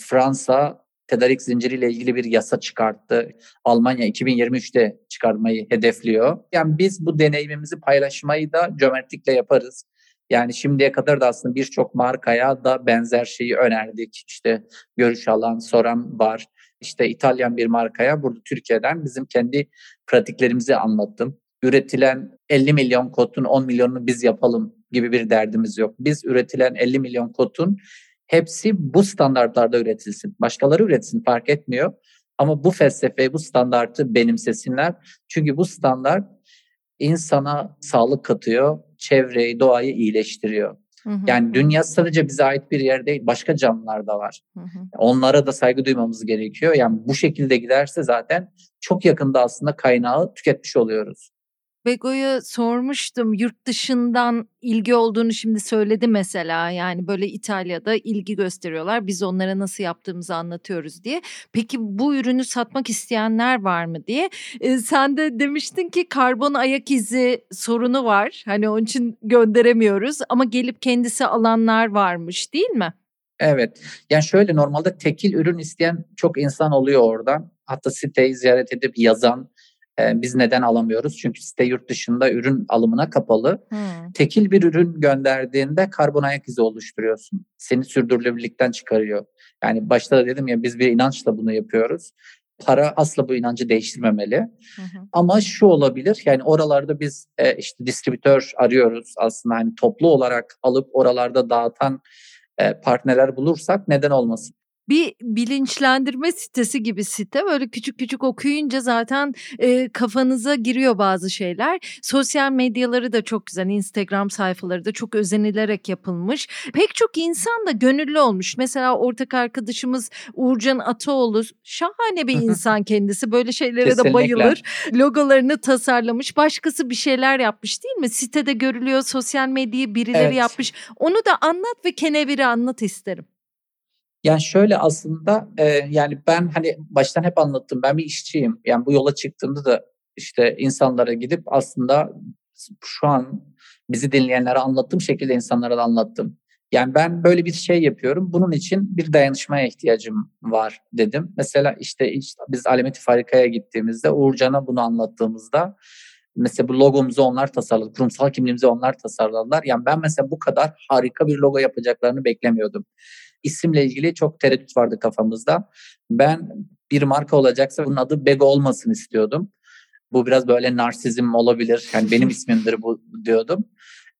Fransa tedarik zinciriyle ilgili bir yasa çıkarttı. Almanya 2023'te çıkarmayı hedefliyor. Yani biz bu deneyimimizi paylaşmayı da cömertlikle yaparız. Yani şimdiye kadar da aslında birçok markaya da benzer şeyi önerdik. İşte görüş alan, soran var. İşte İtalyan bir markaya burada Türkiye'den bizim kendi pratiklerimizi anlattım. Üretilen 50 milyon kotun 10 milyonunu biz yapalım gibi bir derdimiz yok. Biz üretilen 50 milyon kotun hepsi bu standartlarda üretilsin. Başkaları üretsin fark etmiyor. Ama bu felsefeyi, bu standartı benimsesinler. Çünkü bu standart insana sağlık katıyor, çevreyi, doğayı iyileştiriyor. Hı hı. Yani dünya sadece bize ait bir yer değil, başka canlılar da var. Hı hı. Onlara da saygı duymamız gerekiyor. Yani bu şekilde giderse zaten çok yakında aslında kaynağı tüketmiş oluyoruz. Bego'ya sormuştum yurt dışından ilgi olduğunu şimdi söyledi mesela yani böyle İtalya'da ilgi gösteriyorlar biz onlara nasıl yaptığımızı anlatıyoruz diye. Peki bu ürünü satmak isteyenler var mı diye. E, sen de demiştin ki karbon ayak izi sorunu var hani onun için gönderemiyoruz ama gelip kendisi alanlar varmış değil mi? Evet yani şöyle normalde tekil ürün isteyen çok insan oluyor orada. Hatta siteyi ziyaret edip yazan ee, biz neden alamıyoruz? Çünkü site yurt dışında ürün alımına kapalı. Hmm. Tekil bir ürün gönderdiğinde karbon ayak izi oluşturuyorsun. Seni sürdürülebilirlikten çıkarıyor. Yani başta da dedim ya biz bir inançla bunu yapıyoruz. Para asla bu inancı değiştirmemeli. Hı hı. Ama şu olabilir yani oralarda biz e, işte distribütör arıyoruz aslında hani toplu olarak alıp oralarda dağıtan e, partnerler bulursak neden olmasın? Bir bilinçlendirme sitesi gibi site. Böyle küçük küçük okuyunca zaten e, kafanıza giriyor bazı şeyler. Sosyal medyaları da çok güzel. Instagram sayfaları da çok özenilerek yapılmış. Pek çok insan da gönüllü olmuş. Mesela ortak arkadaşımız Uğurcan Ataoğlu şahane bir insan kendisi. Böyle şeylere Kesinlikle. de bayılır. Logolarını tasarlamış. Başkası bir şeyler yapmış değil mi? Sitede görülüyor. Sosyal medyayı birileri evet. yapmış. Onu da anlat ve keneviri anlat isterim. Yani şöyle aslında e, yani ben hani baştan hep anlattım ben bir işçiyim. Yani bu yola çıktığımda da işte insanlara gidip aslında şu an bizi dinleyenlere anlattığım şekilde insanlara da anlattım. Yani ben böyle bir şey yapıyorum. Bunun için bir dayanışmaya ihtiyacım var dedim. Mesela işte, işte biz Alemeti Farika'ya gittiğimizde Uğurcan'a bunu anlattığımızda mesela bu logomuzu onlar tasarladı. Kurumsal kimliğimizi onlar tasarladılar. Yani ben mesela bu kadar harika bir logo yapacaklarını beklemiyordum isimle ilgili çok tereddüt vardı kafamızda. Ben bir marka olacaksa bunun adı Bego olmasın istiyordum. Bu biraz böyle narsizm olabilir. Yani benim ismimdir bu diyordum.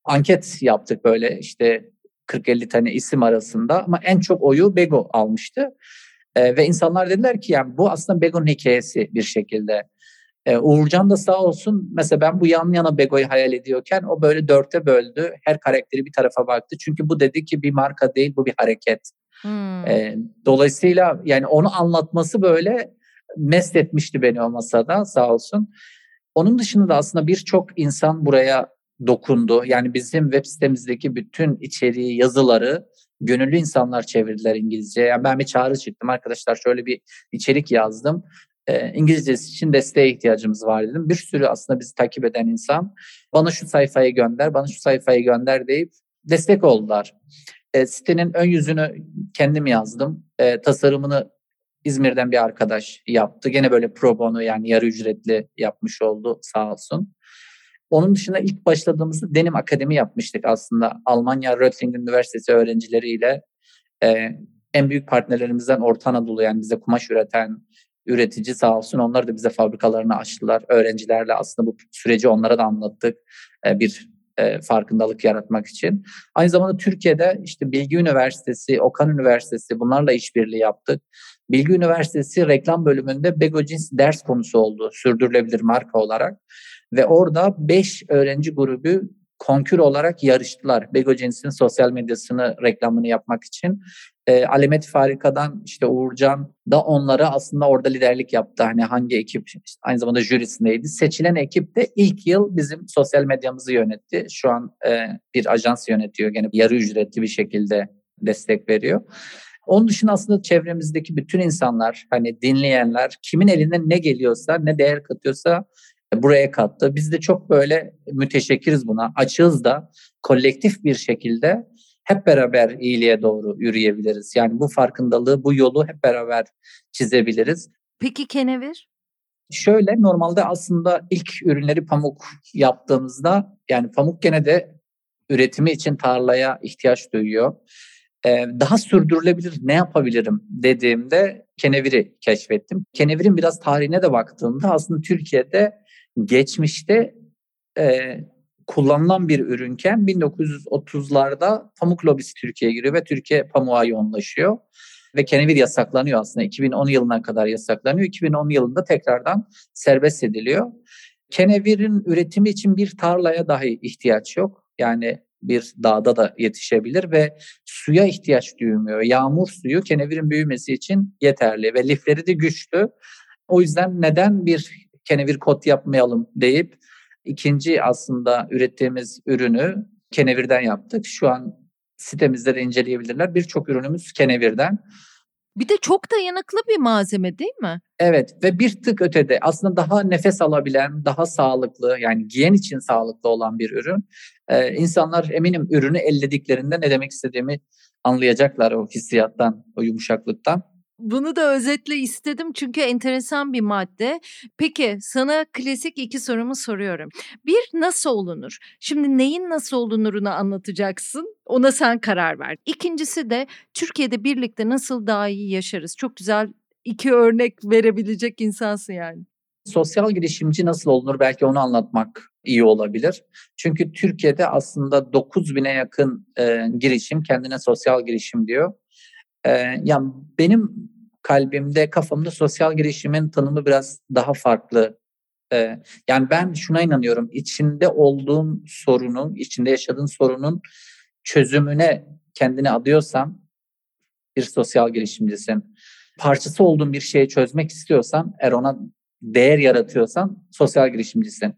Anket yaptık böyle işte 40-50 tane isim arasında ama en çok oyu Bego almıştı. Ee, ve insanlar dediler ki yani bu aslında Bego'nun hikayesi bir şekilde. Ee, Uğurcan da sağ olsun mesela ben bu yan yana Bego'yu hayal ediyorken o böyle dörtte böldü. Her karakteri bir tarafa baktı. Çünkü bu dedi ki bir marka değil bu bir hareket. Hmm. E, dolayısıyla yani onu anlatması böyle mest etmişti beni o masada sağ olsun. Onun dışında da aslında birçok insan buraya dokundu. Yani bizim web sitemizdeki bütün içeriği, yazıları gönüllü insanlar çevirdiler İngilizce. Yani ben bir çağrı çıktım arkadaşlar şöyle bir içerik yazdım. E, İngilizcesi için desteğe ihtiyacımız var dedim. Bir sürü aslında bizi takip eden insan bana şu sayfayı gönder, bana şu sayfayı gönder deyip destek oldular. E, sitenin ön yüzünü kendim yazdım. E, tasarımını İzmir'den bir arkadaş yaptı. Gene böyle pro bono yani yarı ücretli yapmış oldu sağ olsun. Onun dışında ilk başladığımızda Denim Akademi yapmıştık aslında. Almanya Röttingen Üniversitesi öğrencileriyle e, en büyük partnerlerimizden Orta Anadolu yani bize kumaş üreten üretici sağ olsun onlar da bize fabrikalarını açtılar. Öğrencilerle aslında bu süreci onlara da anlattık. E, bir e, farkındalık yaratmak için. Aynı zamanda Türkiye'de işte Bilgi Üniversitesi, Okan Üniversitesi bunlarla işbirliği yaptık. Bilgi Üniversitesi reklam bölümünde Begojins ders konusu oldu sürdürülebilir marka olarak. Ve orada 5 öğrenci grubu konkür olarak yarıştılar. Begojins'in sosyal medyasını reklamını yapmak için e, Alemet Farika'dan işte Uğurcan da onlara aslında orada liderlik yaptı. Hani hangi ekip işte aynı zamanda jürisindeydi. Seçilen ekip de ilk yıl bizim sosyal medyamızı yönetti. Şu an e, bir ajans yönetiyor. Gene yarı ücretli bir şekilde destek veriyor. Onun dışında aslında çevremizdeki bütün insanlar hani dinleyenler kimin elinden ne geliyorsa ne değer katıyorsa buraya kattı. Biz de çok böyle müteşekkiriz buna. Açığız da kolektif bir şekilde hep beraber iyiliğe doğru yürüyebiliriz. Yani bu farkındalığı, bu yolu hep beraber çizebiliriz. Peki kenevir? Şöyle normalde aslında ilk ürünleri pamuk yaptığımızda yani pamuk gene de üretimi için tarlaya ihtiyaç duyuyor. Ee, daha sürdürülebilir ne yapabilirim dediğimde keneviri keşfettim. Kenevirin biraz tarihine de baktığımda aslında Türkiye'de geçmişte e, kullanılan bir ürünken 1930'larda pamuk lobisi Türkiye'ye giriyor ve Türkiye pamuğa yoğunlaşıyor. Ve kenevir yasaklanıyor aslında 2010 yılına kadar yasaklanıyor. 2010 yılında tekrardan serbest ediliyor. Kenevirin üretimi için bir tarlaya dahi ihtiyaç yok. Yani bir dağda da yetişebilir ve suya ihtiyaç duymuyor. Yağmur suyu kenevirin büyümesi için yeterli ve lifleri de güçlü. O yüzden neden bir kenevir kot yapmayalım deyip ikinci aslında ürettiğimiz ürünü kenevirden yaptık. Şu an sitemizde de inceleyebilirler. Birçok ürünümüz kenevirden. Bir de çok dayanıklı bir malzeme değil mi? Evet ve bir tık ötede aslında daha nefes alabilen, daha sağlıklı yani giyen için sağlıklı olan bir ürün. Ee, insanlar eminim ürünü ellediklerinde ne demek istediğimi anlayacaklar o hissiyattan, o yumuşaklıktan. Bunu da özetle istedim çünkü enteresan bir madde. Peki sana klasik iki sorumu soruyorum. Bir nasıl olunur? Şimdi neyin nasıl olunurunu anlatacaksın. Ona sen karar ver. İkincisi de Türkiye'de birlikte nasıl daha iyi yaşarız? Çok güzel iki örnek verebilecek insansın yani. Sosyal girişimci nasıl olunur belki onu anlatmak iyi olabilir. Çünkü Türkiye'de aslında 9 bine yakın e, girişim kendine sosyal girişim diyor. E, yani benim kalbimde, kafamda sosyal girişimin tanımı biraz daha farklı. E, yani ben şuna inanıyorum. içinde olduğun sorunun, içinde yaşadığın sorunun çözümüne kendini adıyorsan bir sosyal girişimcisin. Parçası olduğun bir şeyi çözmek istiyorsan, eğer ona değer yaratıyorsan sosyal girişimcisin.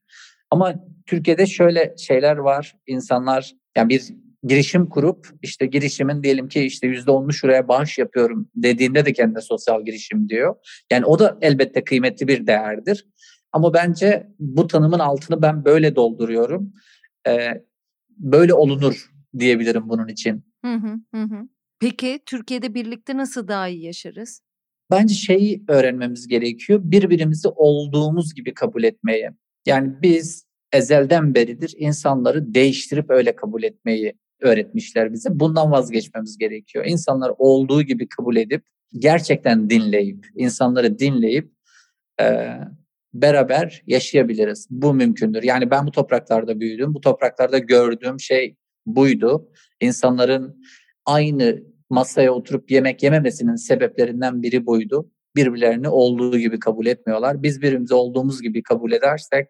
Ama Türkiye'de şöyle şeyler var. İnsanlar yani bir girişim kurup işte girişimin diyelim ki işte yüzde onlu şuraya bağış yapıyorum dediğinde de kendine sosyal girişim diyor. Yani o da elbette kıymetli bir değerdir. Ama bence bu tanımın altını ben böyle dolduruyorum. Ee, böyle olunur diyebilirim bunun için. Hı hı hı. Peki Türkiye'de birlikte nasıl daha iyi yaşarız? Bence şeyi öğrenmemiz gerekiyor. Birbirimizi olduğumuz gibi kabul etmeye. Yani biz ezelden beridir insanları değiştirip öyle kabul etmeyi öğretmişler bize. Bundan vazgeçmemiz gerekiyor. İnsanlar olduğu gibi kabul edip gerçekten dinleyip, insanları dinleyip e, beraber yaşayabiliriz. Bu mümkündür. Yani ben bu topraklarda büyüdüm. Bu topraklarda gördüğüm şey buydu. İnsanların aynı masaya oturup yemek yememesinin sebeplerinden biri buydu. Birbirlerini olduğu gibi kabul etmiyorlar. Biz birbirimizi olduğumuz gibi kabul edersek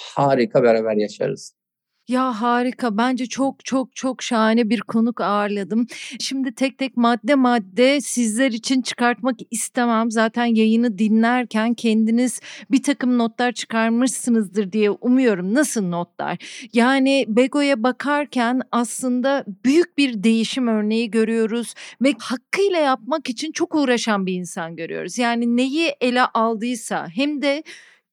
harika beraber yaşarız. Ya harika. Bence çok çok çok şahane bir konuk ağırladım. Şimdi tek tek madde madde sizler için çıkartmak istemem. Zaten yayını dinlerken kendiniz bir takım notlar çıkarmışsınızdır diye umuyorum. Nasıl notlar? Yani Bego'ya bakarken aslında büyük bir değişim örneği görüyoruz ve hakkıyla yapmak için çok uğraşan bir insan görüyoruz. Yani neyi ele aldıysa hem de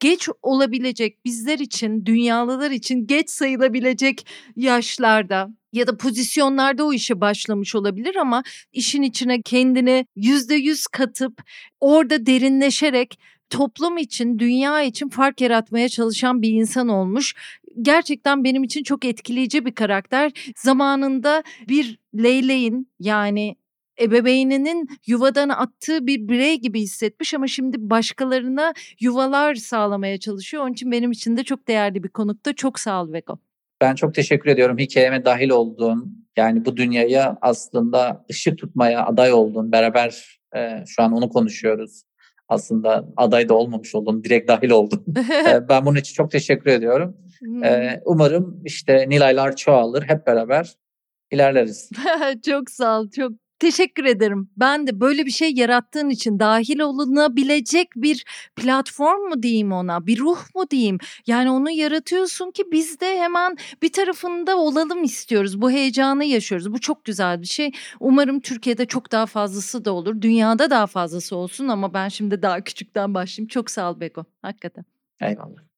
geç olabilecek bizler için, dünyalılar için geç sayılabilecek yaşlarda ya da pozisyonlarda o işe başlamış olabilir ama işin içine kendini yüzde yüz katıp orada derinleşerek toplum için, dünya için fark yaratmaya çalışan bir insan olmuş. Gerçekten benim için çok etkileyici bir karakter. Zamanında bir leyleğin yani ebeveyninin yuvadan attığı bir birey gibi hissetmiş ama şimdi başkalarına yuvalar sağlamaya çalışıyor. Onun için benim için de çok değerli bir konukta. Çok sağ ol Vego. Ben çok teşekkür ediyorum hikayeme dahil olduğun, yani bu dünyaya aslında ışık tutmaya aday olduğun, beraber e, şu an onu konuşuyoruz. Aslında aday da olmamış oldun, direkt dahil oldun. e, ben bunun için çok teşekkür ediyorum. E, umarım işte Nilaylar çoğalır, hep beraber ilerleriz. çok sağ ol, çok Teşekkür ederim. Ben de böyle bir şey yarattığın için dahil olunabilecek bir platform mu diyeyim ona, bir ruh mu diyeyim? Yani onu yaratıyorsun ki biz de hemen bir tarafında olalım istiyoruz. Bu heyecanı yaşıyoruz. Bu çok güzel bir şey. Umarım Türkiye'de çok daha fazlası da olur. Dünyada daha fazlası olsun ama ben şimdi daha küçükten başlayayım. Çok sağ ol Beko. Hakikaten. Eyvallah.